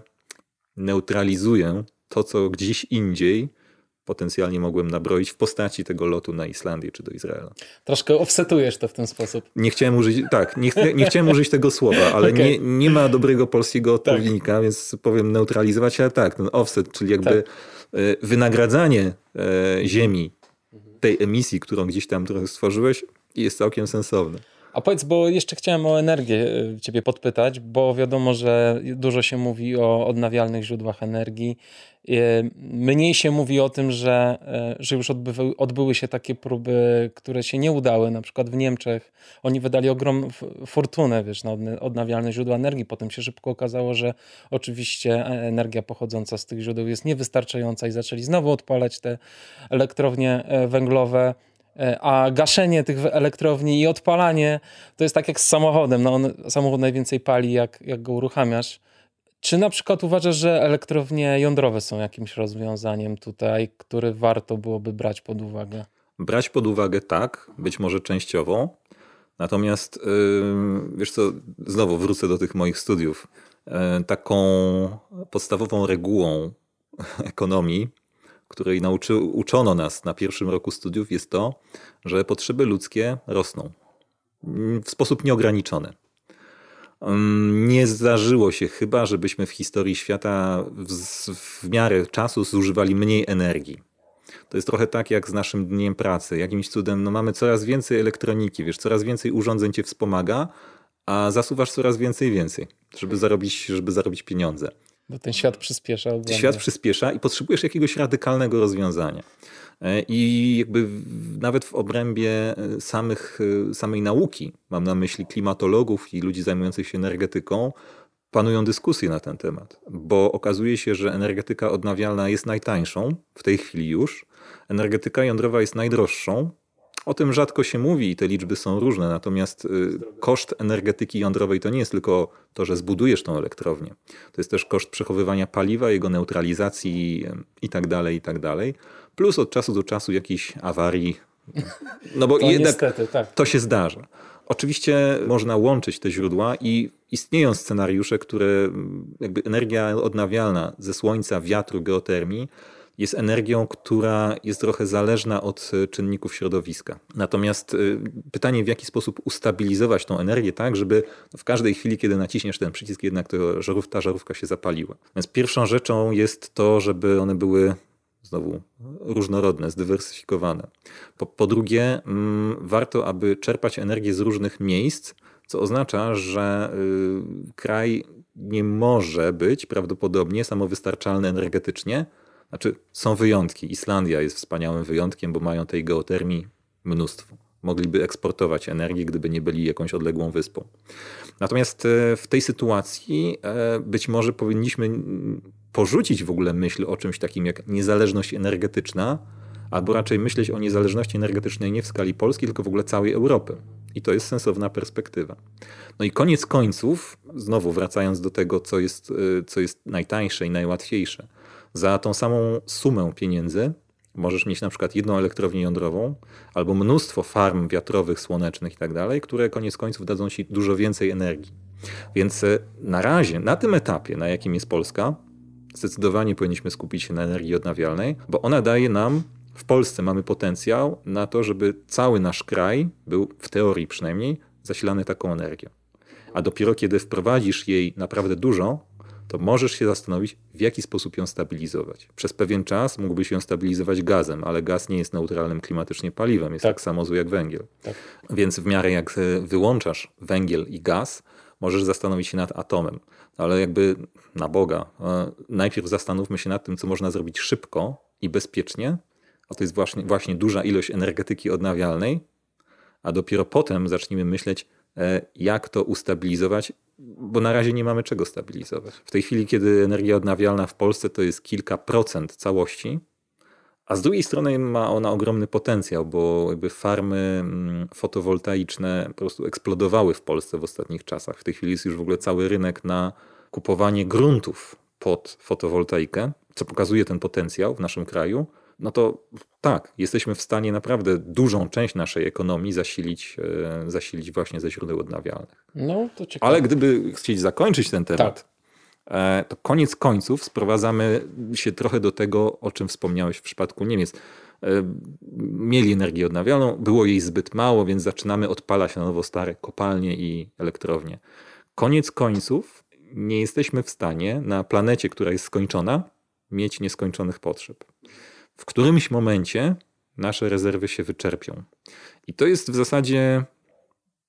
[SPEAKER 2] neutralizuję to, co gdzieś indziej potencjalnie mogłem nabroić w postaci tego lotu na Islandię czy do Izraela.
[SPEAKER 1] Troszkę offsetujesz to w ten sposób.
[SPEAKER 2] Nie chciałem użyć, tak, nie, nie chciałem użyć tego słowa, ale okay. nie, nie ma dobrego polskiego odpowiednika, tak. więc powiem neutralizować, ale tak, ten offset, czyli jakby tak. E, wynagradzanie e, ziemi tej emisji, którą gdzieś tam trochę stworzyłeś, jest całkiem sensowne.
[SPEAKER 1] A powiedz, bo jeszcze chciałem o energię e, Ciebie podpytać, bo wiadomo, że dużo się mówi o odnawialnych źródłach energii. E, mniej się mówi o tym, że, e, że już odbyły, odbyły się takie próby, które się nie udały. Na przykład w Niemczech oni wydali ogromną fortunę wiesz, na odnawialne źródła energii. Potem się szybko okazało, że oczywiście energia pochodząca z tych źródeł jest niewystarczająca i zaczęli znowu odpalać te elektrownie węglowe. E, a gaszenie tych elektrowni i odpalanie to jest tak jak z samochodem. No on, samochód najwięcej pali, jak, jak go uruchamiasz. Czy na przykład uważasz, że elektrownie jądrowe są jakimś rozwiązaniem tutaj, które warto byłoby brać pod uwagę?
[SPEAKER 2] Brać pod uwagę tak, być może częściowo. Natomiast yy, wiesz co, znowu wrócę do tych moich studiów. Yy, taką podstawową regułą ekonomii której nauczy, uczono nas na pierwszym roku studiów, jest to, że potrzeby ludzkie rosną w sposób nieograniczony. Mm, nie zdarzyło się chyba, żebyśmy w historii świata w, w miarę czasu zużywali mniej energii. To jest trochę tak jak z naszym dniem pracy. Jakimś cudem no mamy coraz więcej elektroniki, wiesz, coraz więcej urządzeń cię wspomaga, a zasuwasz coraz więcej i więcej, żeby zarobić, żeby zarobić pieniądze.
[SPEAKER 1] Bo ten świat przyspiesza.
[SPEAKER 2] Ogólnie. Świat przyspiesza i potrzebujesz jakiegoś radykalnego rozwiązania. E, I jakby nawet w obrębie e, samych, e, samej nauki, mam na myśli klimatologów i ludzi zajmujących się energetyką, panują dyskusje na ten temat, bo okazuje się, że energetyka odnawialna jest najtańszą w tej chwili już, energetyka jądrowa jest najdroższą, O tym rzadko się mówi i te liczby są różne, natomiast y, koszt energetyki jądrowej to nie jest tylko to, że zbudujesz tą elektrownię. To jest też koszt przechowywania paliwa, jego neutralizacji i tak dalej, i tak dalej. Plus od czasu do czasu jakiejś awarii.
[SPEAKER 1] No bo to jednak niestety, tak.
[SPEAKER 2] to się zdarza. Oczywiście można łączyć te źródła i istnieją scenariusze, które jakby energia odnawialna ze słońca, wiatru, geotermii jest energią, która jest trochę zależna od e, czynników środowiska. Natomiast e, pytanie, w jaki sposób ustabilizować tą energię tak, żeby w każdej chwili, kiedy naciśniesz ten przycisk, jednak to żarów, ta żarówka się zapaliła. Więc pierwszą rzeczą jest to, żeby one były znowu różnorodne, zdywersyfikowane. Po, po drugie, mm, warto, aby czerpać energię z różnych miejsc, co oznacza, że y, kraj nie może być prawdopodobnie samowystarczalny energetycznie, znaczy, są wyjątki. Islandia jest wspaniałym wyjątkiem, bo mają tej geotermii mnóstwo. Mogliby eksportować energię, gdyby nie byli jakąś odległą wyspą. Natomiast e, w tej sytuacji e, być może powinniśmy porzucić w ogóle myśl o czymś takim jak niezależność energetyczna, albo raczej myśleć o niezależności energetycznej nie w skali Polski, tylko w ogóle całej Europy. I to jest sensowna perspektywa. No i koniec końców, znowu wracając do tego, co jest, e, co jest najtańsze i najłatwiejsze – za tą samą sumę pieniędzy możesz mieć na przykład jedną elektrownię jądrową albo mnóstwo farm wiatrowych, słonecznych i tak dalej, które koniec końców dadzą ci dużo więcej energii. Więc e, na razie, na tym etapie, na jakim jest Polska, zdecydowanie powinniśmy skupić się na energii odnawialnej, bo ona daje nam, w Polsce mamy potencjał na to, żeby cały nasz kraj był, w teorii przynajmniej, zasilany taką energią. A dopiero kiedy wprowadzisz jej naprawdę dużo, to możesz się zastanowić, w jaki sposób ją stabilizować. Przez pewien czas mógłbyś ją stabilizować gazem, ale gaz nie jest neutralnym klimatycznie paliwem, jest tak, tak samo zły jak węgiel. Tak. Więc w miarę jak wyłączasz węgiel i gaz, możesz zastanowić się nad atomem. Ale jakby na Boga, e, najpierw zastanówmy się nad tym, co można zrobić szybko i bezpiecznie, a to jest właśnie, właśnie duża ilość energetyki odnawialnej, a dopiero potem zacznijmy myśleć, e, jak to ustabilizować bo na razie nie mamy czego stabilizować. W tej chwili, kiedy energia odnawialna w Polsce to jest kilka procent całości, a z drugiej strony ma ona ogromny potencjał, bo jakby farmy mm, fotowoltaiczne po prostu eksplodowały w Polsce w ostatnich czasach. W tej chwili jest już w ogóle cały rynek na kupowanie gruntów pod fotowoltaikę, co pokazuje ten potencjał w naszym kraju no to tak, jesteśmy w stanie naprawdę dużą część naszej ekonomii zasilić, e, zasilić właśnie ze źródeł odnawialnych.
[SPEAKER 1] No, to ciekawe.
[SPEAKER 2] Ale gdyby chcieć zakończyć ten temat, tak. E, to koniec końców sprowadzamy się trochę do tego, o czym wspomniałeś w przypadku Niemiec. E, mieli energię odnawialną, było jej zbyt mało, więc zaczynamy odpalać na nowo stare kopalnie i elektrownie. Koniec końców nie jesteśmy w stanie na planecie, która jest skończona, mieć nieskończonych potrzeb w którymś momencie nasze rezerwy się wyczerpią. I to jest w zasadzie.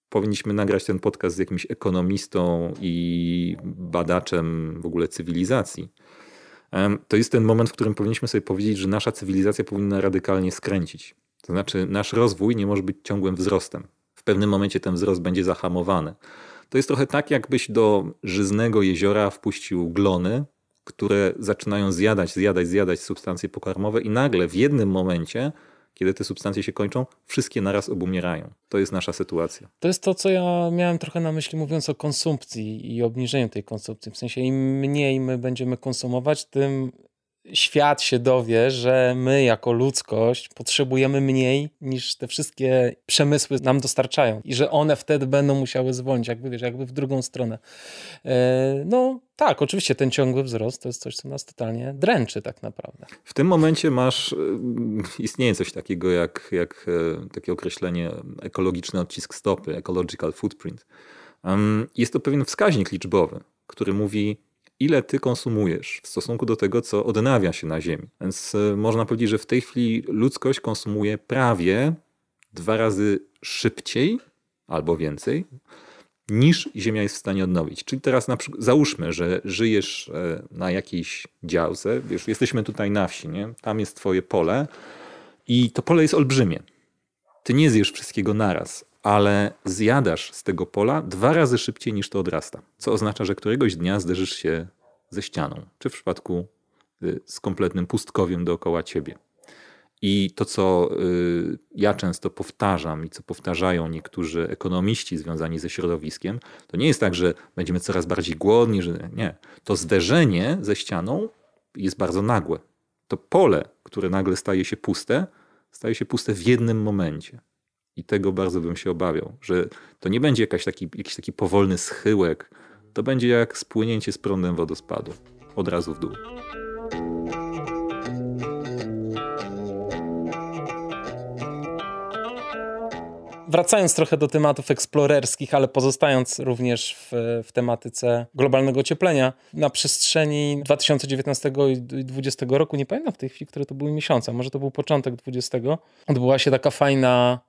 [SPEAKER 2] Powinniśmy nagrać ten podcast z jakimś ekonomistą i badaczem w ogóle cywilizacji. To jest ten moment, w którym powinniśmy sobie powiedzieć, że nasza cywilizacja powinna radykalnie skręcić. To znaczy, nasz rozwój nie może być ciągłym wzrostem. W pewnym momencie ten wzrost będzie zahamowany. To jest trochę tak, jakbyś do żyznego jeziora wpuścił glony, które zaczynają zjadać, zjadać, zjadać substancje pokarmowe i nagle w jednym momencie kiedy te substancje się kończą, wszystkie naraz obumierają. To jest nasza sytuacja.
[SPEAKER 1] To jest to, co ja miałem trochę na myśli, mówiąc o konsumpcji i obniżeniu tej konsumpcji. W sensie, im mniej my będziemy konsumować, tym świat się dowie, że my jako ludzkość potrzebujemy mniej niż te wszystkie przemysły nam dostarczają i że one wtedy będą musiały zwolnić, jakby wiesz, jakby w drugą stronę. E, no tak, oczywiście ten ciągły wzrost to jest coś, co nas totalnie dręczy tak naprawdę.
[SPEAKER 2] W tym momencie masz, e, istnieje coś takiego jak, jak e, takie określenie ekologiczny odcisk stopy, ecological footprint. Jest to pewien wskaźnik liczbowy, który mówi ile ty konsumujesz w stosunku do tego, co odnawia się na Ziemi. Więc e, można powiedzieć, że w tej chwili ludzkość konsumuje prawie dwa razy szybciej albo więcej niż Ziemia jest w stanie odnowić. Czyli teraz na przykład załóżmy, że żyjesz e, na jakiejś działce, wiesz, jesteśmy tutaj na wsi, nie? tam jest twoje pole i to pole jest olbrzymie. Ty nie zjesz wszystkiego naraz, ale zjadasz z tego pola dwa razy szybciej niż to odrasta. Co oznacza, że któregoś dnia zderzysz się ze ścianą, czy w przypadku y, z kompletnym pustkowiem dookoła ciebie. I to, co y, ja często powtarzam i co powtarzają niektórzy ekonomiści związani ze środowiskiem, to nie jest tak, że będziemy coraz bardziej głodni, że nie. To zderzenie ze ścianą jest bardzo nagłe. To pole, które nagle staje się puste, staje się puste w jednym momencie. I tego bardzo bym się obawiał, że to nie będzie jakaś taki, jakiś taki powolny schyłek, to będzie jak spłynięcie z prądem wodospadu, od razu w dół.
[SPEAKER 1] wracając trochę do tematów eksplorerskich, ale pozostając również w, w tematyce globalnego ocieplenia, na przestrzeni 2019 i 2020 roku, nie pamiętam w tej chwili, które to były miesiące, może to był początek 20, odbyła się taka fajna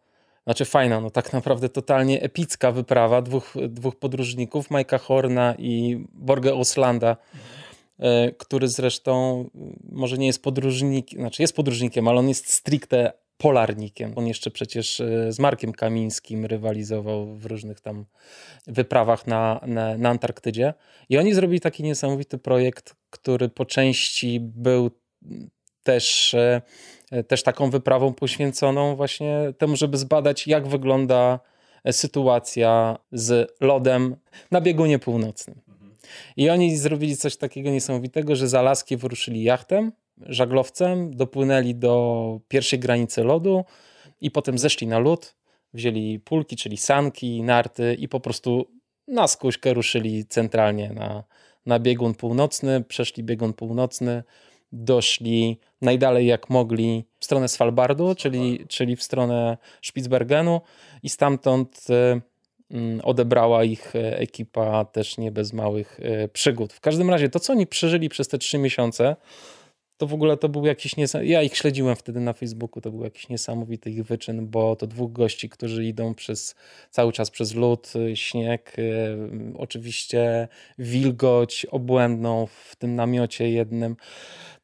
[SPEAKER 1] znaczy fajna, no tak naprawdę totalnie epicka wyprawa dwóch, dwóch podróżników, Majka Horna i Borge Oslanda, e, który zresztą może nie jest podróżnikiem, znaczy jest podróżnikiem, ale on jest stricte polarnikiem. On jeszcze przecież e, z Markiem Kamińskim rywalizował w różnych tam wyprawach na, na, na Antarktydzie. I oni zrobili taki niesamowity projekt, który po części był też, e, też taką wyprawą poświęconą właśnie temu, żeby zbadać, jak wygląda sytuacja z lodem na biegunie północnym. I oni zrobili coś takiego niesamowitego, że z Alaski wyruszyli jachtem żaglowcem, dopłynęli do pierwszej granicy lodu i potem zeszli na lód, wzięli pulki, czyli sanki, narty i po prostu na skuśkę ruszyli centralnie na, na biegun północny, przeszli biegun północny, doszli najdalej jak mogli w stronę Svalbardu, czyli, czyli w stronę Spitsbergenu i stamtąd y, mm, odebrała ich e, ekipa też nie bez małych e, przygód. W każdym razie to, co oni przeżyli przez te trzy miesiące, to w ogóle to był jakiś niesamowity, ja ich śledziłem wtedy na Facebooku, to był jakiś niesamowity ich wyczyn, bo to dwóch gości, którzy idą przez cały czas przez lód, śnieg, y, oczywiście wilgoć obłędną w tym namiocie jednym.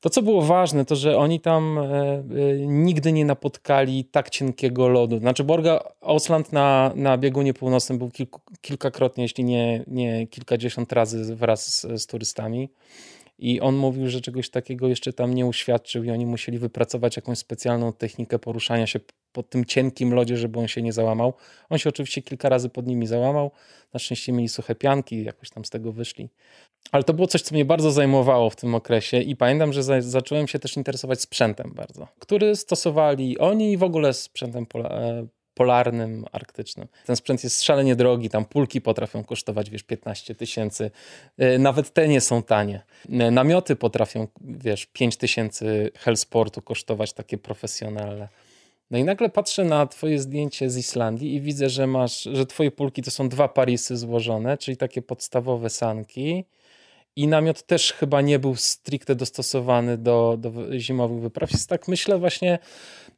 [SPEAKER 1] To, co było ważne, to że oni tam e, y, nigdy nie napotkali tak cienkiego lodu. Znaczy, Borga Ausland na, na biegunie północnym był kilku, kilkakrotnie, jeśli nie, nie kilkadziesiąt razy wraz z, z turystami. I on mówił, że czegoś takiego jeszcze tam nie uświadczył i oni musieli wypracować jakąś specjalną technikę poruszania się po tym cienkim lodzie, żeby on się nie załamał. On się oczywiście kilka razy pod nimi załamał. Na szczęście mieli suche pianki, jakoś tam z tego wyszli. Ale to było coś, co mnie bardzo zajmowało w tym okresie i pamiętam, że za zacząłem się też interesować sprzętem bardzo, który stosowali oni i w ogóle sprzętem e, polarnym, arktycznym. Ten sprzęt jest szalenie drogi, tam pulki potrafią kosztować, wiesz, 15 tysięcy. E, nawet te nie są tanie. E, namioty potrafią, wiesz, 5 tysięcy Hellsportu kosztować, takie profesjonalne. No i nagle patrzę na twoje zdjęcie z Islandii i widzę, że masz, że twoje pulki to są dwa parisy złożone, czyli takie podstawowe sanki i namiot też chyba nie był stricte dostosowany do, do zimowych wypraw. Jest tak myślę właśnie,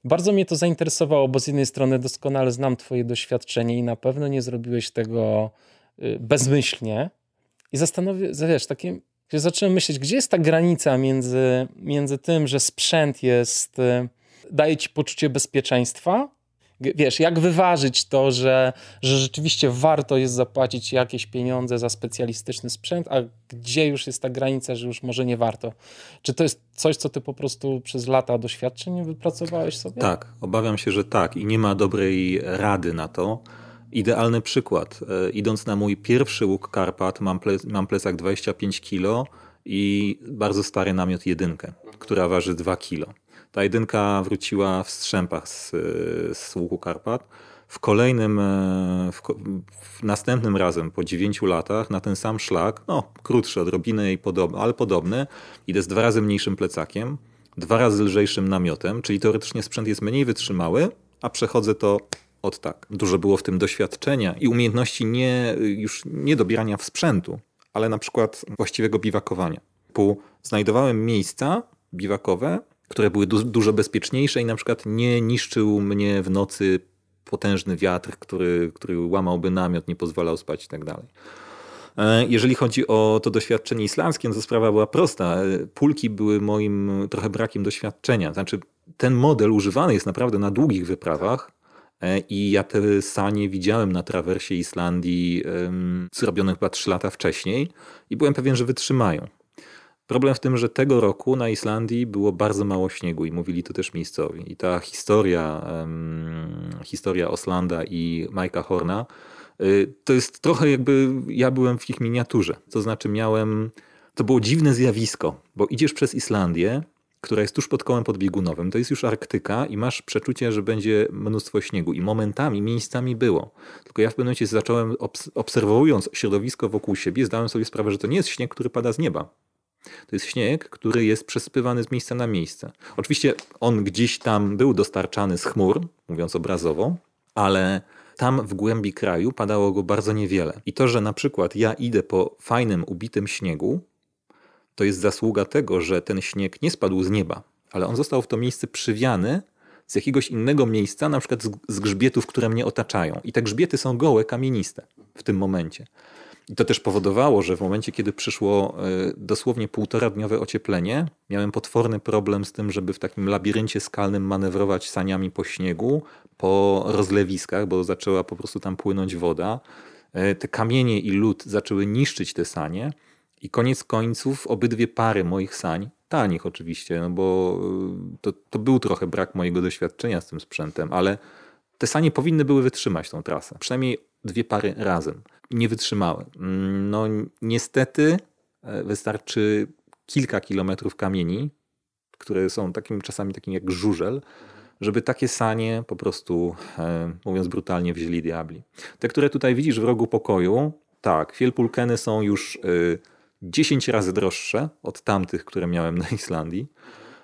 [SPEAKER 1] bardzo mnie to zainteresowało, bo z jednej strony doskonale znam twoje doświadczenie i na pewno nie zrobiłeś tego y, bezmyślnie i zastanowię, wiesz, takie, zacząłem myśleć, gdzie jest ta granica między, między tym, że sprzęt jest, y, daje ci poczucie bezpieczeństwa, wiesz, jak wyważyć to, że, że rzeczywiście warto jest zapłacić jakieś pieniądze za specjalistyczny sprzęt, a gdzie już jest ta granica, że już może nie warto? Czy to jest coś, co ty po prostu przez lata doświadczeń wypracowałeś sobie?
[SPEAKER 2] Tak, obawiam się, że tak i nie ma dobrej rady na to. Idealny przykład. E, idąc na mój pierwszy łuk Karpat, mam, ple, mam plecak 25 kg i bardzo stary namiot jedynkę, która waży 2 kg. Ta jedynka wróciła w strzępach z, z łuku Karpat. W kolejnym, e, w, w następnym razem po 9 latach na ten sam szlak, no krótszy odrobinę, i podobny, ale podobny, idę z dwa razy mniejszym plecakiem, dwa razy lżejszym namiotem, czyli teoretycznie sprzęt jest mniej wytrzymały, a przechodzę to od tak. Dużo było w tym doświadczenia i umiejętności nie, już nie dobierania w sprzętu, ale na przykład właściwego biwakowania. Znajdowałem miejsca biwakowe, które były du dużo bezpieczniejsze i na przykład nie niszczył mnie w nocy potężny wiatr, który, który łamałby namiot, nie pozwalał spać i tak dalej. E, jeżeli chodzi o to doświadczenie islandzkie, no to sprawa była prosta. E, pulki były moim trochę brakiem doświadczenia. Znaczy, ten model używany jest naprawdę na długich wyprawach e, i ja te sanie widziałem na trawersie Islandii, zrobionych chyba 3 lata wcześniej i byłem pewien, że wytrzymają. Problem w tym, że tego roku na Islandii było bardzo mało śniegu i mówili to też miejscowi. I ta historia, historia Oslanda i Majka Horna, y, to jest trochę jakby ja byłem w ich miniaturze. To znaczy miałem, to było dziwne zjawisko, bo idziesz przez Islandię, która jest tuż pod kołem podbiegunowym. To jest już Arktyka i masz przeczucie, że będzie mnóstwo śniegu. I momentami, miejscami było. Tylko ja w pewnym momencie zacząłem, obserwując środowisko wokół siebie, zdałem sobie sprawę, że to nie jest śnieg, który pada z nieba. To jest śnieg, który jest przesypywany z miejsca na miejsce. Oczywiście on gdzieś tam był dostarczany z chmur, mówiąc obrazowo, ale tam w głębi kraju padało go bardzo niewiele. I to, że na przykład ja idę po fajnym, ubitym śniegu, to jest zasługa tego, że ten śnieg nie spadł z nieba, ale on został w to miejsce przywiany z jakiegoś innego miejsca, na przykład z grzbietów, które mnie otaczają. I te grzbiety są gołe, kamieniste w tym momencie. I to też powodowało, że w momencie, kiedy przyszło e, dosłownie półtora dniowe ocieplenie, miałem potworny problem z tym, żeby w takim labiryncie skalnym manewrować saniami po śniegu, po rozlewiskach, bo zaczęła po prostu tam płynąć woda. E, te kamienie i lód zaczęły niszczyć te sanie. I koniec końców obydwie pary moich sań, tanich oczywiście, no bo y, to, to był trochę brak mojego doświadczenia z tym sprzętem, ale te sanie powinny były wytrzymać tą trasę. Przynajmniej dwie pary razem. Nie wytrzymały. Mm, no niestety e, wystarczy kilka kilometrów kamieni, które są takim czasami takim jak żużel, żeby takie sanie po prostu, e, mówiąc brutalnie, wzięli diabli. Te, które tutaj widzisz w rogu pokoju, tak, fielpulkeny są już y, 10 razy droższe od tamtych, które miałem na Islandii.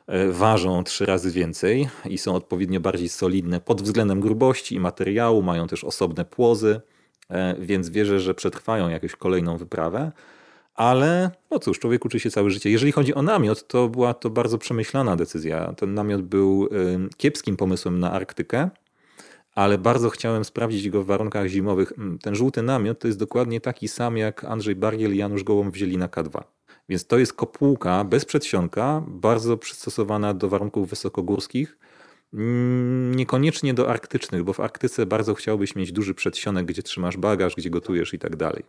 [SPEAKER 2] E, ważą trzy razy więcej i są odpowiednio bardziej solidne pod względem grubości i materiału, mają też osobne płozy, e, więc wierzę, że przetrwają jakąś kolejną wyprawę. Ale no cóż, człowiek uczy się całe życie. Jeżeli chodzi o namiot, to była to bardzo przemyślana decyzja. Ten namiot był kiepskim pomysłem na Arktykę, ale bardzo chciałem sprawdzić go w warunkach zimowych. Ten żółty namiot to jest dokładnie taki sam, jak Andrzej Bargiel i Janusz Gołąb wzięli na K2. Więc to jest kopułka bez przedsionka, bardzo przystosowana do warunków wysokogórskich, niekoniecznie do arktycznych, bo w Arktyce bardzo chciałbyś mieć duży przedsionek, gdzie trzymasz bagaż, gdzie gotujesz i tak dalej.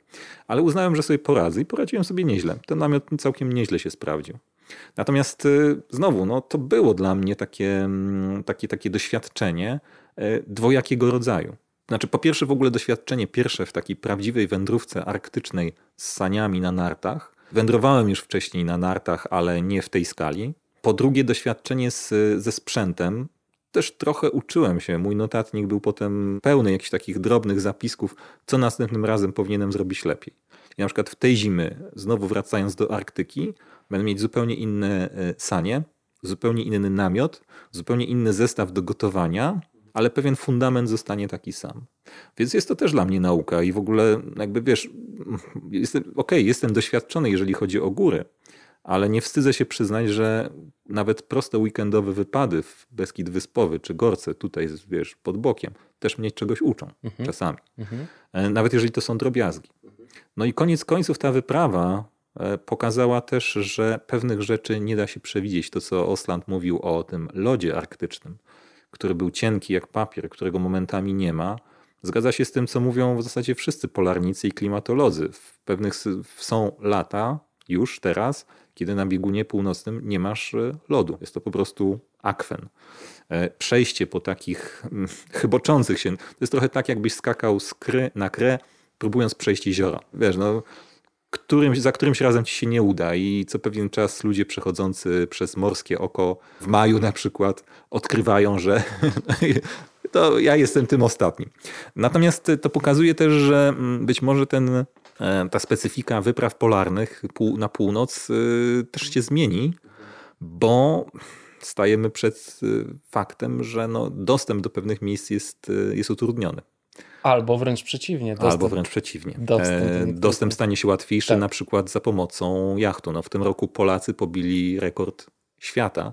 [SPEAKER 2] Ale uznałem, że sobie poradzę i poradziłem sobie nieźle. Ten namiot całkiem nieźle się sprawdził. Natomiast y, znowu, no, to było dla mnie takie, mm, takie, takie doświadczenie, E, dwojakiego rodzaju. Znaczy, po pierwsze, w ogóle doświadczenie pierwsze w takiej prawdziwej wędrówce arktycznej z saniami na nartach. Wędrowałem już wcześniej na nartach, ale nie w tej skali. Po drugie, doświadczenie z, ze sprzętem. Też trochę uczyłem się. Mój notatnik był potem pełny jakichś takich drobnych zapisków, co następnym razem powinienem zrobić lepiej. I na przykład w tej zimy, znowu wracając do Arktyki, będę mieć zupełnie inne e, sanie, zupełnie inny namiot, zupełnie inny zestaw do gotowania, ale pewien fundament zostanie taki sam. Więc jest to też dla mnie nauka i w ogóle jakby wiesz, jestem, okej, okay, jestem doświadczony, jeżeli chodzi o góry, ale nie wstydzę się przyznać, że nawet proste weekendowe wypady w Beskid Wyspowy czy Gorce, tutaj wiesz, pod bokiem, też mnie czegoś uczą mhm. czasami. Mhm. E, nawet jeżeli to są drobiazgi. No i koniec końców ta wyprawa e, pokazała też, że pewnych rzeczy nie da się przewidzieć. To, co Osland mówił o tym lodzie arktycznym, który był cienki jak papier, którego momentami nie ma, zgadza się z tym, co mówią w zasadzie wszyscy polarnicy i klimatolodzy. W pewnych są lata, już teraz, kiedy na biegunie północnym nie masz e, lodu. Jest to po prostu akwen. E, przejście po takich mm, chyboczących się, to jest trochę tak, jakbyś skakał z kry na krę, próbując przejść jeziora. Wiesz, no, za którymś razem ci się nie uda i co pewien czas ludzie przechodzący przez morskie oko w maju na przykład odkrywają, że to ja jestem tym ostatnim. Natomiast to pokazuje też, że mm, być może ten, ta specyfika wypraw polarnych na północ e, też się zmieni, bo stajemy przed e, faktem, że no, dostęp do pewnych miejsc jest, jest utrudniony.
[SPEAKER 1] Albo wręcz przeciwnie.
[SPEAKER 2] Dostęp, Albo wręcz przeciwnie. Dostęp, e, dostęp stanie się łatwiejszy tak. na przykład za pomocą jachtu. No, w tym roku Polacy pobili rekord świata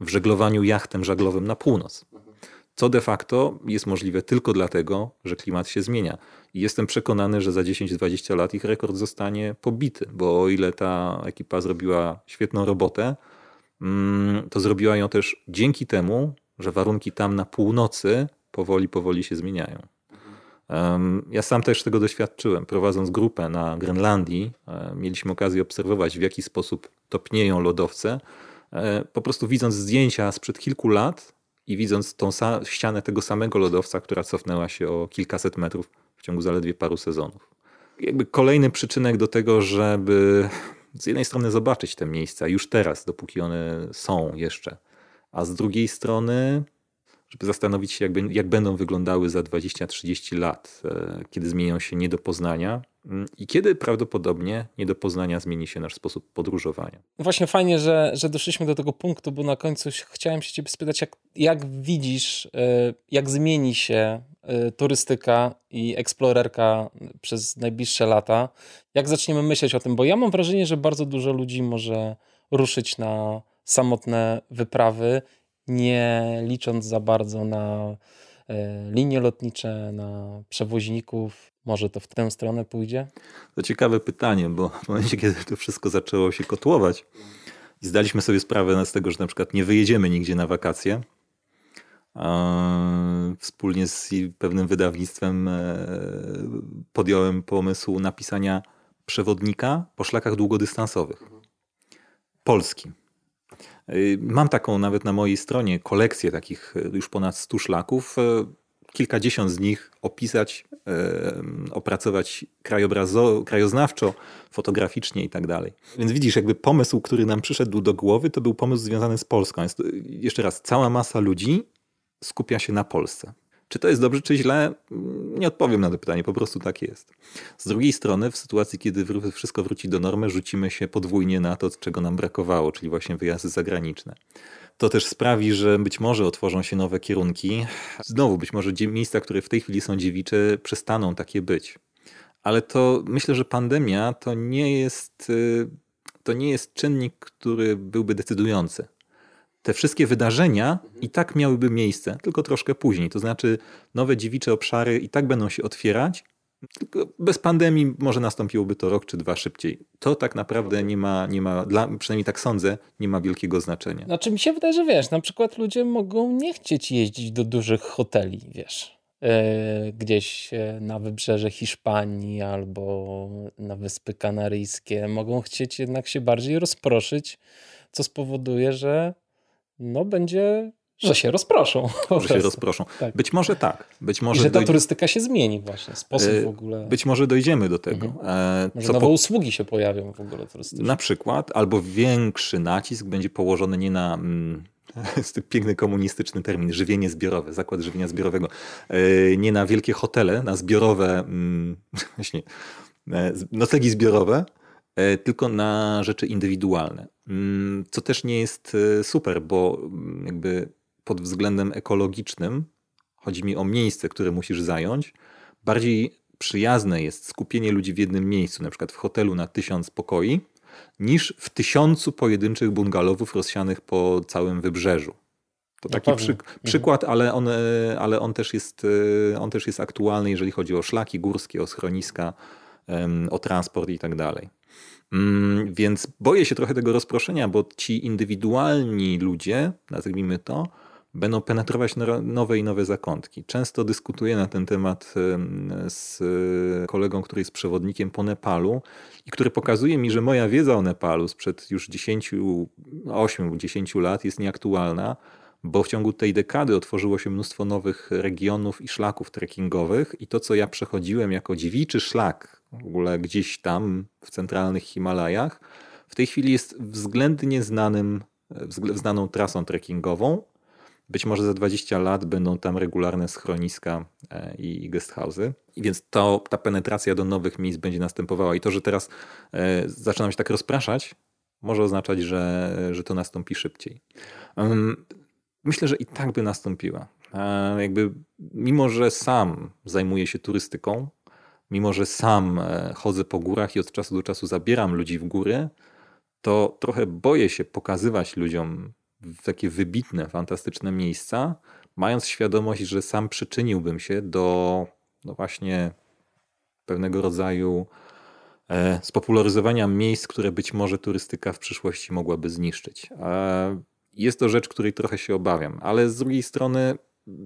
[SPEAKER 2] w żeglowaniu jachtem żaglowym na północ. Co de facto jest możliwe tylko dlatego, że klimat się zmienia. I jestem przekonany, że za 10-20 lat ich rekord zostanie pobity, bo o ile ta ekipa zrobiła świetną robotę, mm, to zrobiła ją też dzięki temu, że warunki tam na północy powoli, powoli się zmieniają. Ja sam też tego doświadczyłem. Prowadząc grupę na Grenlandii, e, mieliśmy okazję obserwować, w jaki sposób topnieją lodowce. E, po prostu widząc zdjęcia sprzed kilku lat i widząc tą ścianę tego samego lodowca, która cofnęła się o kilkaset metrów w ciągu zaledwie paru sezonów. Jakby kolejny przyczynek do tego, żeby z jednej strony zobaczyć te miejsca już teraz, dopóki one są jeszcze, a z drugiej strony żeby zastanowić się, jak, jak będą wyglądały za 20-30 lat, e, kiedy zmienią się nie do poznania mm, i kiedy prawdopodobnie nie do poznania zmieni się nasz sposób podróżowania.
[SPEAKER 1] Właśnie fajnie, że, że doszliśmy do tego punktu, bo na końcu chciałem się ciebie spytać, jak, jak widzisz, e, jak zmieni się e, turystyka i eksplorerka przez najbliższe lata. Jak zaczniemy myśleć o tym, bo ja mam wrażenie, że bardzo dużo ludzi może ruszyć na samotne wyprawy nie licząc za bardzo na e, linie lotnicze, na przewoźników. Może to w tę stronę pójdzie?
[SPEAKER 2] To ciekawe pytanie, bo w momencie, kiedy to wszystko zaczęło się kotłować i zdaliśmy sobie sprawę z tego, że na przykład nie wyjedziemy nigdzie na wakacje, wspólnie z pewnym wydawnictwem e, podjąłem pomysł napisania przewodnika po szlakach długodystansowych. Polski. Y, mam taką nawet na mojej stronie kolekcję takich y, już ponad 100 szlaków. Y, kilkadziesiąt z nich opisać, opracować krajobrazo, krajoznawczo, fotograficznie i tak dalej. Więc widzisz, jakby pomysł, który nam przyszedł do głowy, to był pomysł związany z Polską. Jest, jeszcze raz, cała masa ludzi skupia się na Polsce. Czy to jest dobrze, czy źle? Nie odpowiem na to pytanie, po prostu tak jest. Z drugiej strony, w sytuacji, kiedy wszystko wróci do normy, rzucimy się podwójnie na to, czego nam brakowało, czyli właśnie wyjazdy zagraniczne. To też sprawi, że być może otworzą się nowe kierunki. Znowu, być może miejsca, które w tej chwili są dziewicze, przestaną takie być. Ale to myślę, że pandemia to nie jest, y, to nie jest czynnik, który byłby decydujący te wszystkie wydarzenia i tak miałyby miejsce, tylko troszkę później. To znaczy, nowe dziewicze obszary i tak będą się otwierać, tylko bez pandemii może nastąpiłoby to rok czy dwa szybciej. To tak naprawdę nie ma, nie ma dla, przynajmniej tak sądzę, nie ma wielkiego znaczenia.
[SPEAKER 1] Znaczy mi się wydaje, że wiesz, na przykład ludzie mogą nie chcieć jeździć do dużych hoteli, wiesz, yy, gdzieś e, na wybrzeże Hiszpanii albo na Wyspy Kanaryjskie. Mogą chcieć jednak się bardziej rozproszyć, co spowoduje, że no będzie, że się rozproszą.
[SPEAKER 2] Że się rozproszą. Tak. Być może tak. Być może
[SPEAKER 1] I że ta turystyka się zmieni właśnie, sposób w ogóle.
[SPEAKER 2] Być może dojdziemy do tego. Mhm.
[SPEAKER 1] E, może nowe po... usługi się pojawią w ogóle turystyczne.
[SPEAKER 2] Na przykład, albo większy nacisk będzie położony nie na... Mm, jest piękny komunistyczny termin, żywienie zbiorowe, zakład żywienia zbiorowego. E, nie na wielkie hotele, na zbiorowe, mm, właśnie, e, noclegi zbiorowe, tylko na rzeczy indywidualne. Mm, co też nie jest e, super, bo mm, jakby pod względem ekologicznym chodzi mi o miejsce, które musisz zająć. Bardziej przyjazne jest skupienie ludzi w jednym miejscu, na przykład w hotelu na tysiąc pokoi, niż w tysiącu pojedynczych bungalowów rozsianych po całym wybrzeżu. To taki przy, mhm. przykład, ale, on, e, ale on, też jest, on też jest aktualny, jeżeli chodzi o szlaki górskie, o schroniska, o transport i tak dalej. Mm, więc boję się trochę tego rozproszenia, bo ci indywidualni ludzie, nazwijmy to, będą penetrować nowe i nowe zakątki. Często dyskutuję na ten temat z kolegą, który jest przewodnikiem po Nepalu i który pokazuje mi, że moja wiedza o Nepalu sprzed już 10, 8-10 lat jest nieaktualna, bo w ciągu tej dekady otworzyło się mnóstwo nowych regionów i szlaków trekkingowych i to, co ja przechodziłem jako dziewiczy szlak w ogóle gdzieś tam w centralnych Himalajach, w tej chwili jest względnie znanym, znaną trasą trekkingową. Być może za 20 lat będą tam regularne schroniska e, i guesthouse'y. I więc to, ta penetracja do nowych miejsc będzie następowała. I to, że teraz e, zaczynam się tak rozpraszać, może oznaczać, że, że to nastąpi szybciej. Myślę, że i tak by nastąpiła. Jakby, mimo że sam zajmuję się turystyką, mimo że sam e, chodzę po górach i od czasu do czasu zabieram ludzi w góry, to trochę boję się pokazywać ludziom takie wybitne, fantastyczne miejsca, mając świadomość, że sam przyczyniłbym się do no właśnie pewnego rodzaju e, spopularyzowania miejsc, które być może turystyka w przyszłości mogłaby zniszczyć. Jest to rzecz, której trochę się obawiam, ale z drugiej strony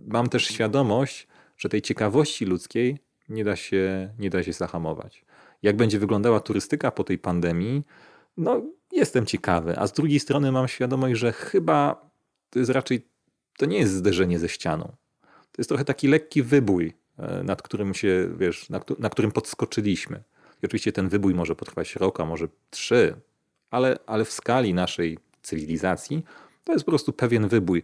[SPEAKER 2] mam też świadomość, że tej ciekawości ludzkiej Nie da się, nie da się zahamować. Jak będzie wyglądała turystyka po tej pandemii? No, jestem ciekawy. A z drugiej strony mam świadomość, że chyba to jest raczej, to nie jest zderzenie ze ścianą. To jest trochę taki lekki wybój, e, nad którym się, wiesz, na, na którym podskoczyliśmy. I oczywiście ten wybój może potrwać rok, a może trzy, ale, ale w skali naszej cywilizacji to jest po prostu pewien wybój.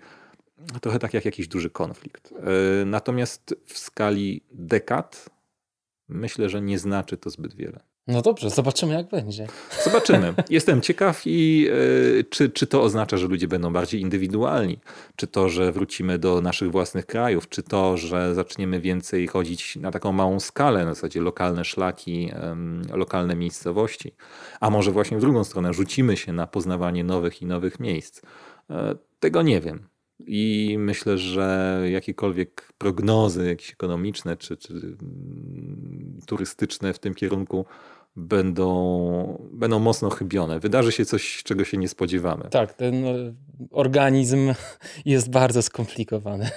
[SPEAKER 2] Trochę tak jak jakiś duży konflikt. E, natomiast w skali dekad myślę, że nie znaczy to zbyt wiele.
[SPEAKER 1] No dobrze, zobaczymy jak będzie.
[SPEAKER 2] Zobaczymy. Jestem ciekaw i yy, czy, czy to oznacza, że ludzie będą bardziej indywidualni, czy to, że wrócimy do naszych własnych krajów, czy to, że zaczniemy więcej chodzić na taką małą skalę, na zasadzie lokalne szlaki, yy, lokalne miejscowości, a może właśnie w drugą stronę rzucimy się na poznawanie nowych i nowych miejsc. Yy, tego nie wiem. I myślę, że jakiekolwiek prognozy jakieś ekonomiczne czy, czy mm, turystyczne w tym kierunku będą, będą mocno chybione. Wydarzy się coś, czego się nie spodziewamy.
[SPEAKER 1] Tak, ten e, organizm jest bardzo skomplikowany.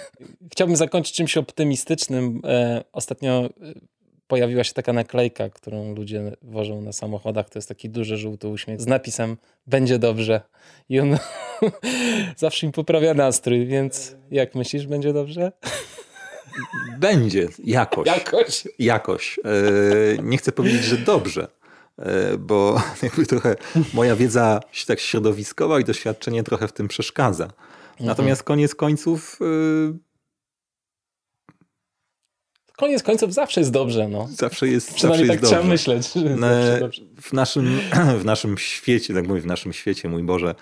[SPEAKER 1] Chciałbym zakończyć czymś optymistycznym. E, ostatnio e, pojawiła się taka naklejka, którą ludzie wożą na samochodach. To jest taki duży żółty uśmiech z napisem będzie dobrze. I on zawsze mi poprawia nastrój, więc jak myślisz, będzie dobrze?
[SPEAKER 2] Będzie, jakoś.
[SPEAKER 1] Jakoś.
[SPEAKER 2] Jakoś. E, nie chcę powiedzieć, że dobrze, e, bo jakby trochę moja wiedza tak środowiskowa i doświadczenie trochę w tym przeszkadza. Natomiast mhm. koniec końców e,
[SPEAKER 1] koniec końców zawsze jest dobrze. No.
[SPEAKER 2] Zawsze jest, zawsze
[SPEAKER 1] tak
[SPEAKER 2] jest
[SPEAKER 1] trzeba myśleć.
[SPEAKER 2] w, naszym, w naszym świecie, tak mówię, w naszym świecie, mój Boże,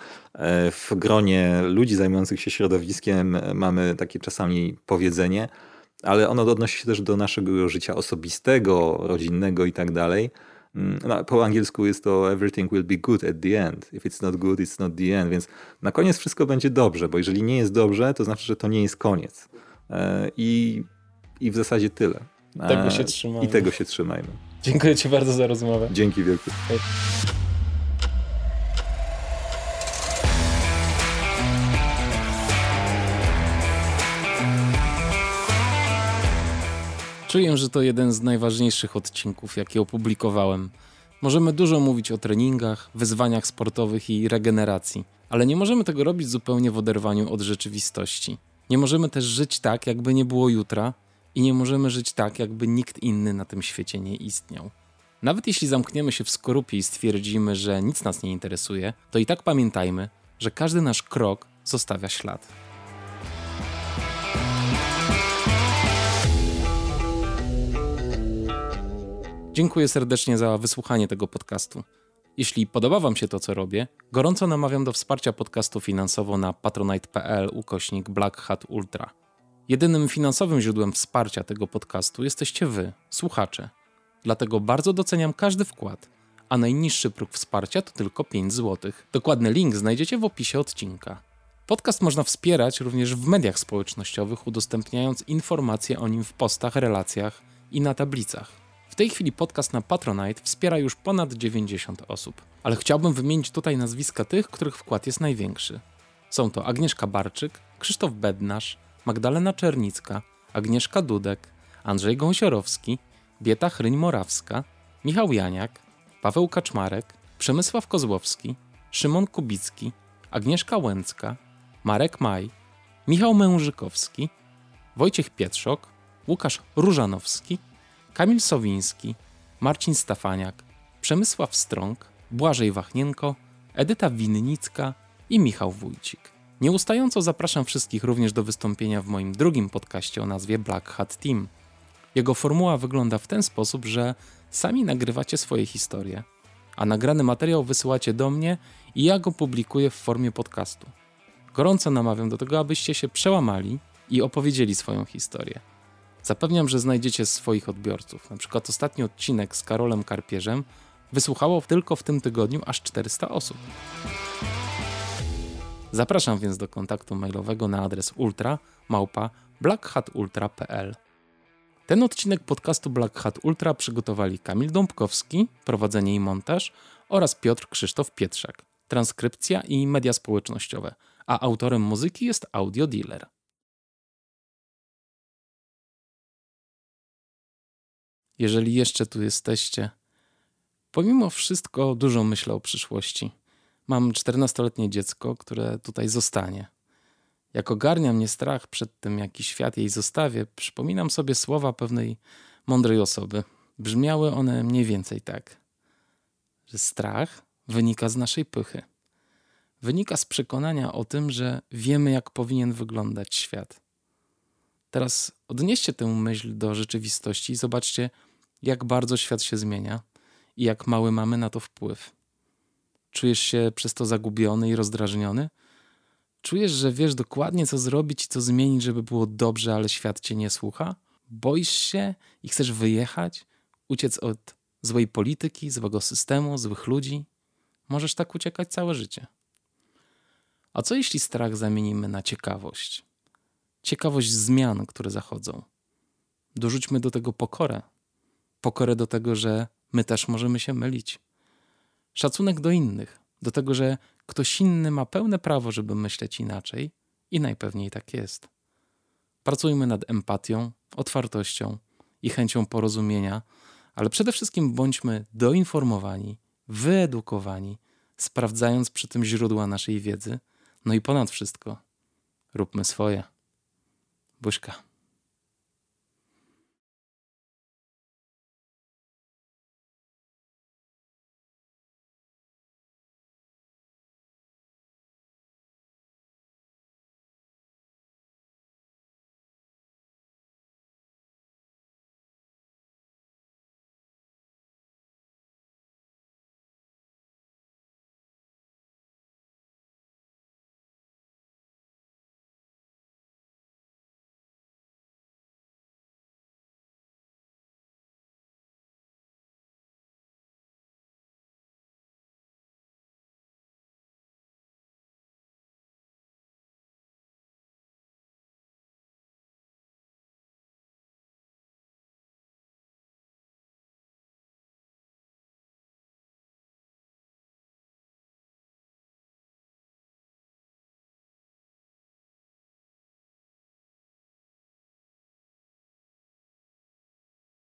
[SPEAKER 2] w gronie ludzi zajmujących się środowiskiem mamy takie czasami powiedzenie, ale ono odnosi się też do naszego życia osobistego, rodzinnego i tak dalej. Mm, no, po angielsku jest to everything will be good at the end. If it's not good, it's not the end. Więc na koniec wszystko będzie dobrze, bo jeżeli nie jest dobrze, to znaczy, że to nie jest koniec. E, I, i w zasadzie tyle.
[SPEAKER 1] Tego się trzymajmy.
[SPEAKER 2] I tego się trzymajmy.
[SPEAKER 1] Dziękuję Ci bardzo za rozmowę.
[SPEAKER 2] Dzięki wielkie. Hej.
[SPEAKER 1] Czuję, że to jeden z najważniejszych odcinków, jakie opublikowałem. Możemy dużo mówić o treningach, wyzwaniach sportowych i regeneracji, ale nie możemy tego robić zupełnie w oderwaniu od rzeczywistości. Nie możemy też żyć tak, jakby nie było jutra, i nie możemy żyć tak, jakby nikt inny na tym świecie nie istniał. Nawet jeśli zamkniemy się w skorupie i stwierdzimy, że nic nas nie interesuje, to i tak pamiętajmy, że każdy nasz krok zostawia ślad. Dziękuję serdecznie za wysłuchanie tego podcastu. Jeśli podoba Wam się to, co robię, gorąco namawiam do wsparcia podcastu finansowo na patronite.pl ukośnik Black Hat Ultra. Jedynym finansowym źródłem wsparcia tego podcastu jesteście Wy, słuchacze. Dlatego bardzo doceniam każdy wkład, a najniższy próg wsparcia to tylko 5 zł. Dokładny link znajdziecie w opisie odcinka. Podcast można wspierać również w mediach społecznościowych, udostępniając informacje o nim w postach, relacjach i na tablicach. W tej chwili podcast na Patronite wspiera już ponad 90 osób, ale chciałbym wymienić tutaj nazwiska tych, których wkład jest największy. Są to Agnieszka Barczyk, Krzysztof Bednarz, Magdalena Czernicka, Agnieszka Dudek, Andrzej Gąsiorowski, Bieta Chryń-Morawska, Michał Janiak, Paweł Kaczmarek, Przemysław Kozłowski, Szymon Kubicki, Agnieszka Łęcka, Marek Maj, Michał Mężykowski, Wojciech Pietrzok, Łukasz Różanowski, Kamil Sowiński, Marcin Stafaniak, Przemysław Strąg, Błażej Wachnienko, Edyta Winnicka i Michał Wójcik. Nieustająco zapraszam wszystkich również do wystąpienia w moim drugim podcaście o nazwie Black Hat Team. Jego formuła wygląda w ten sposób, że sami nagrywacie swoje historie, a nagrany materiał wysyłacie do mnie i ja go publikuję w formie podcastu. Gorąco namawiam do tego, abyście się przełamali i opowiedzieli swoją historię. Zapewniam, że znajdziecie swoich odbiorców. Na przykład ostatni odcinek z Karolem Karpierzem wysłuchało tylko w tym tygodniu aż 400 osób. Zapraszam więc do kontaktu mailowego na adres ultra małpa blackhatultra.pl. Ten odcinek podcastu Black Hat Ultra przygotowali Kamil Dąbkowski, prowadzenie i montaż oraz Piotr Krzysztof Pietrzak, transkrypcja i media społecznościowe, a autorem muzyki jest Audio Dealer. jeżeli jeszcze tu jesteście. Pomimo wszystko dużo myślę o przyszłości. Mam 14-letnie dziecko, które tutaj zostanie. Jak ogarnia mnie strach przed tym, jaki świat jej zostawię, przypominam sobie słowa pewnej mądrej osoby. Brzmiały one mniej więcej tak, że strach wynika z naszej pychy. Wynika z przekonania o tym, że wiemy, jak powinien wyglądać świat. Teraz odnieście tę myśl do rzeczywistości i zobaczcie, jak bardzo świat się zmienia i jak mały mamy na to wpływ. Czujesz się przez to zagubiony i rozdrażniony? Czujesz, że wiesz dokładnie, co zrobić i co zmienić, żeby było dobrze, ale świat cię nie słucha? Boisz się i chcesz wyjechać, uciec od złej polityki, złego systemu, złych ludzi? Możesz tak uciekać całe życie. A co jeśli strach zamienimy na ciekawość? Ciekawość zmian, które zachodzą. Dorzućmy do tego pokorę. Pokorę do tego, że my też możemy się mylić. Szacunek do innych, do tego, że ktoś inny ma pełne prawo, żeby myśleć inaczej i najpewniej tak jest. Pracujmy nad empatią, otwartością i chęcią porozumienia, ale przede wszystkim bądźmy doinformowani, wyedukowani, sprawdzając przy tym źródła naszej wiedzy, no i ponad wszystko róbmy swoje. Buźka.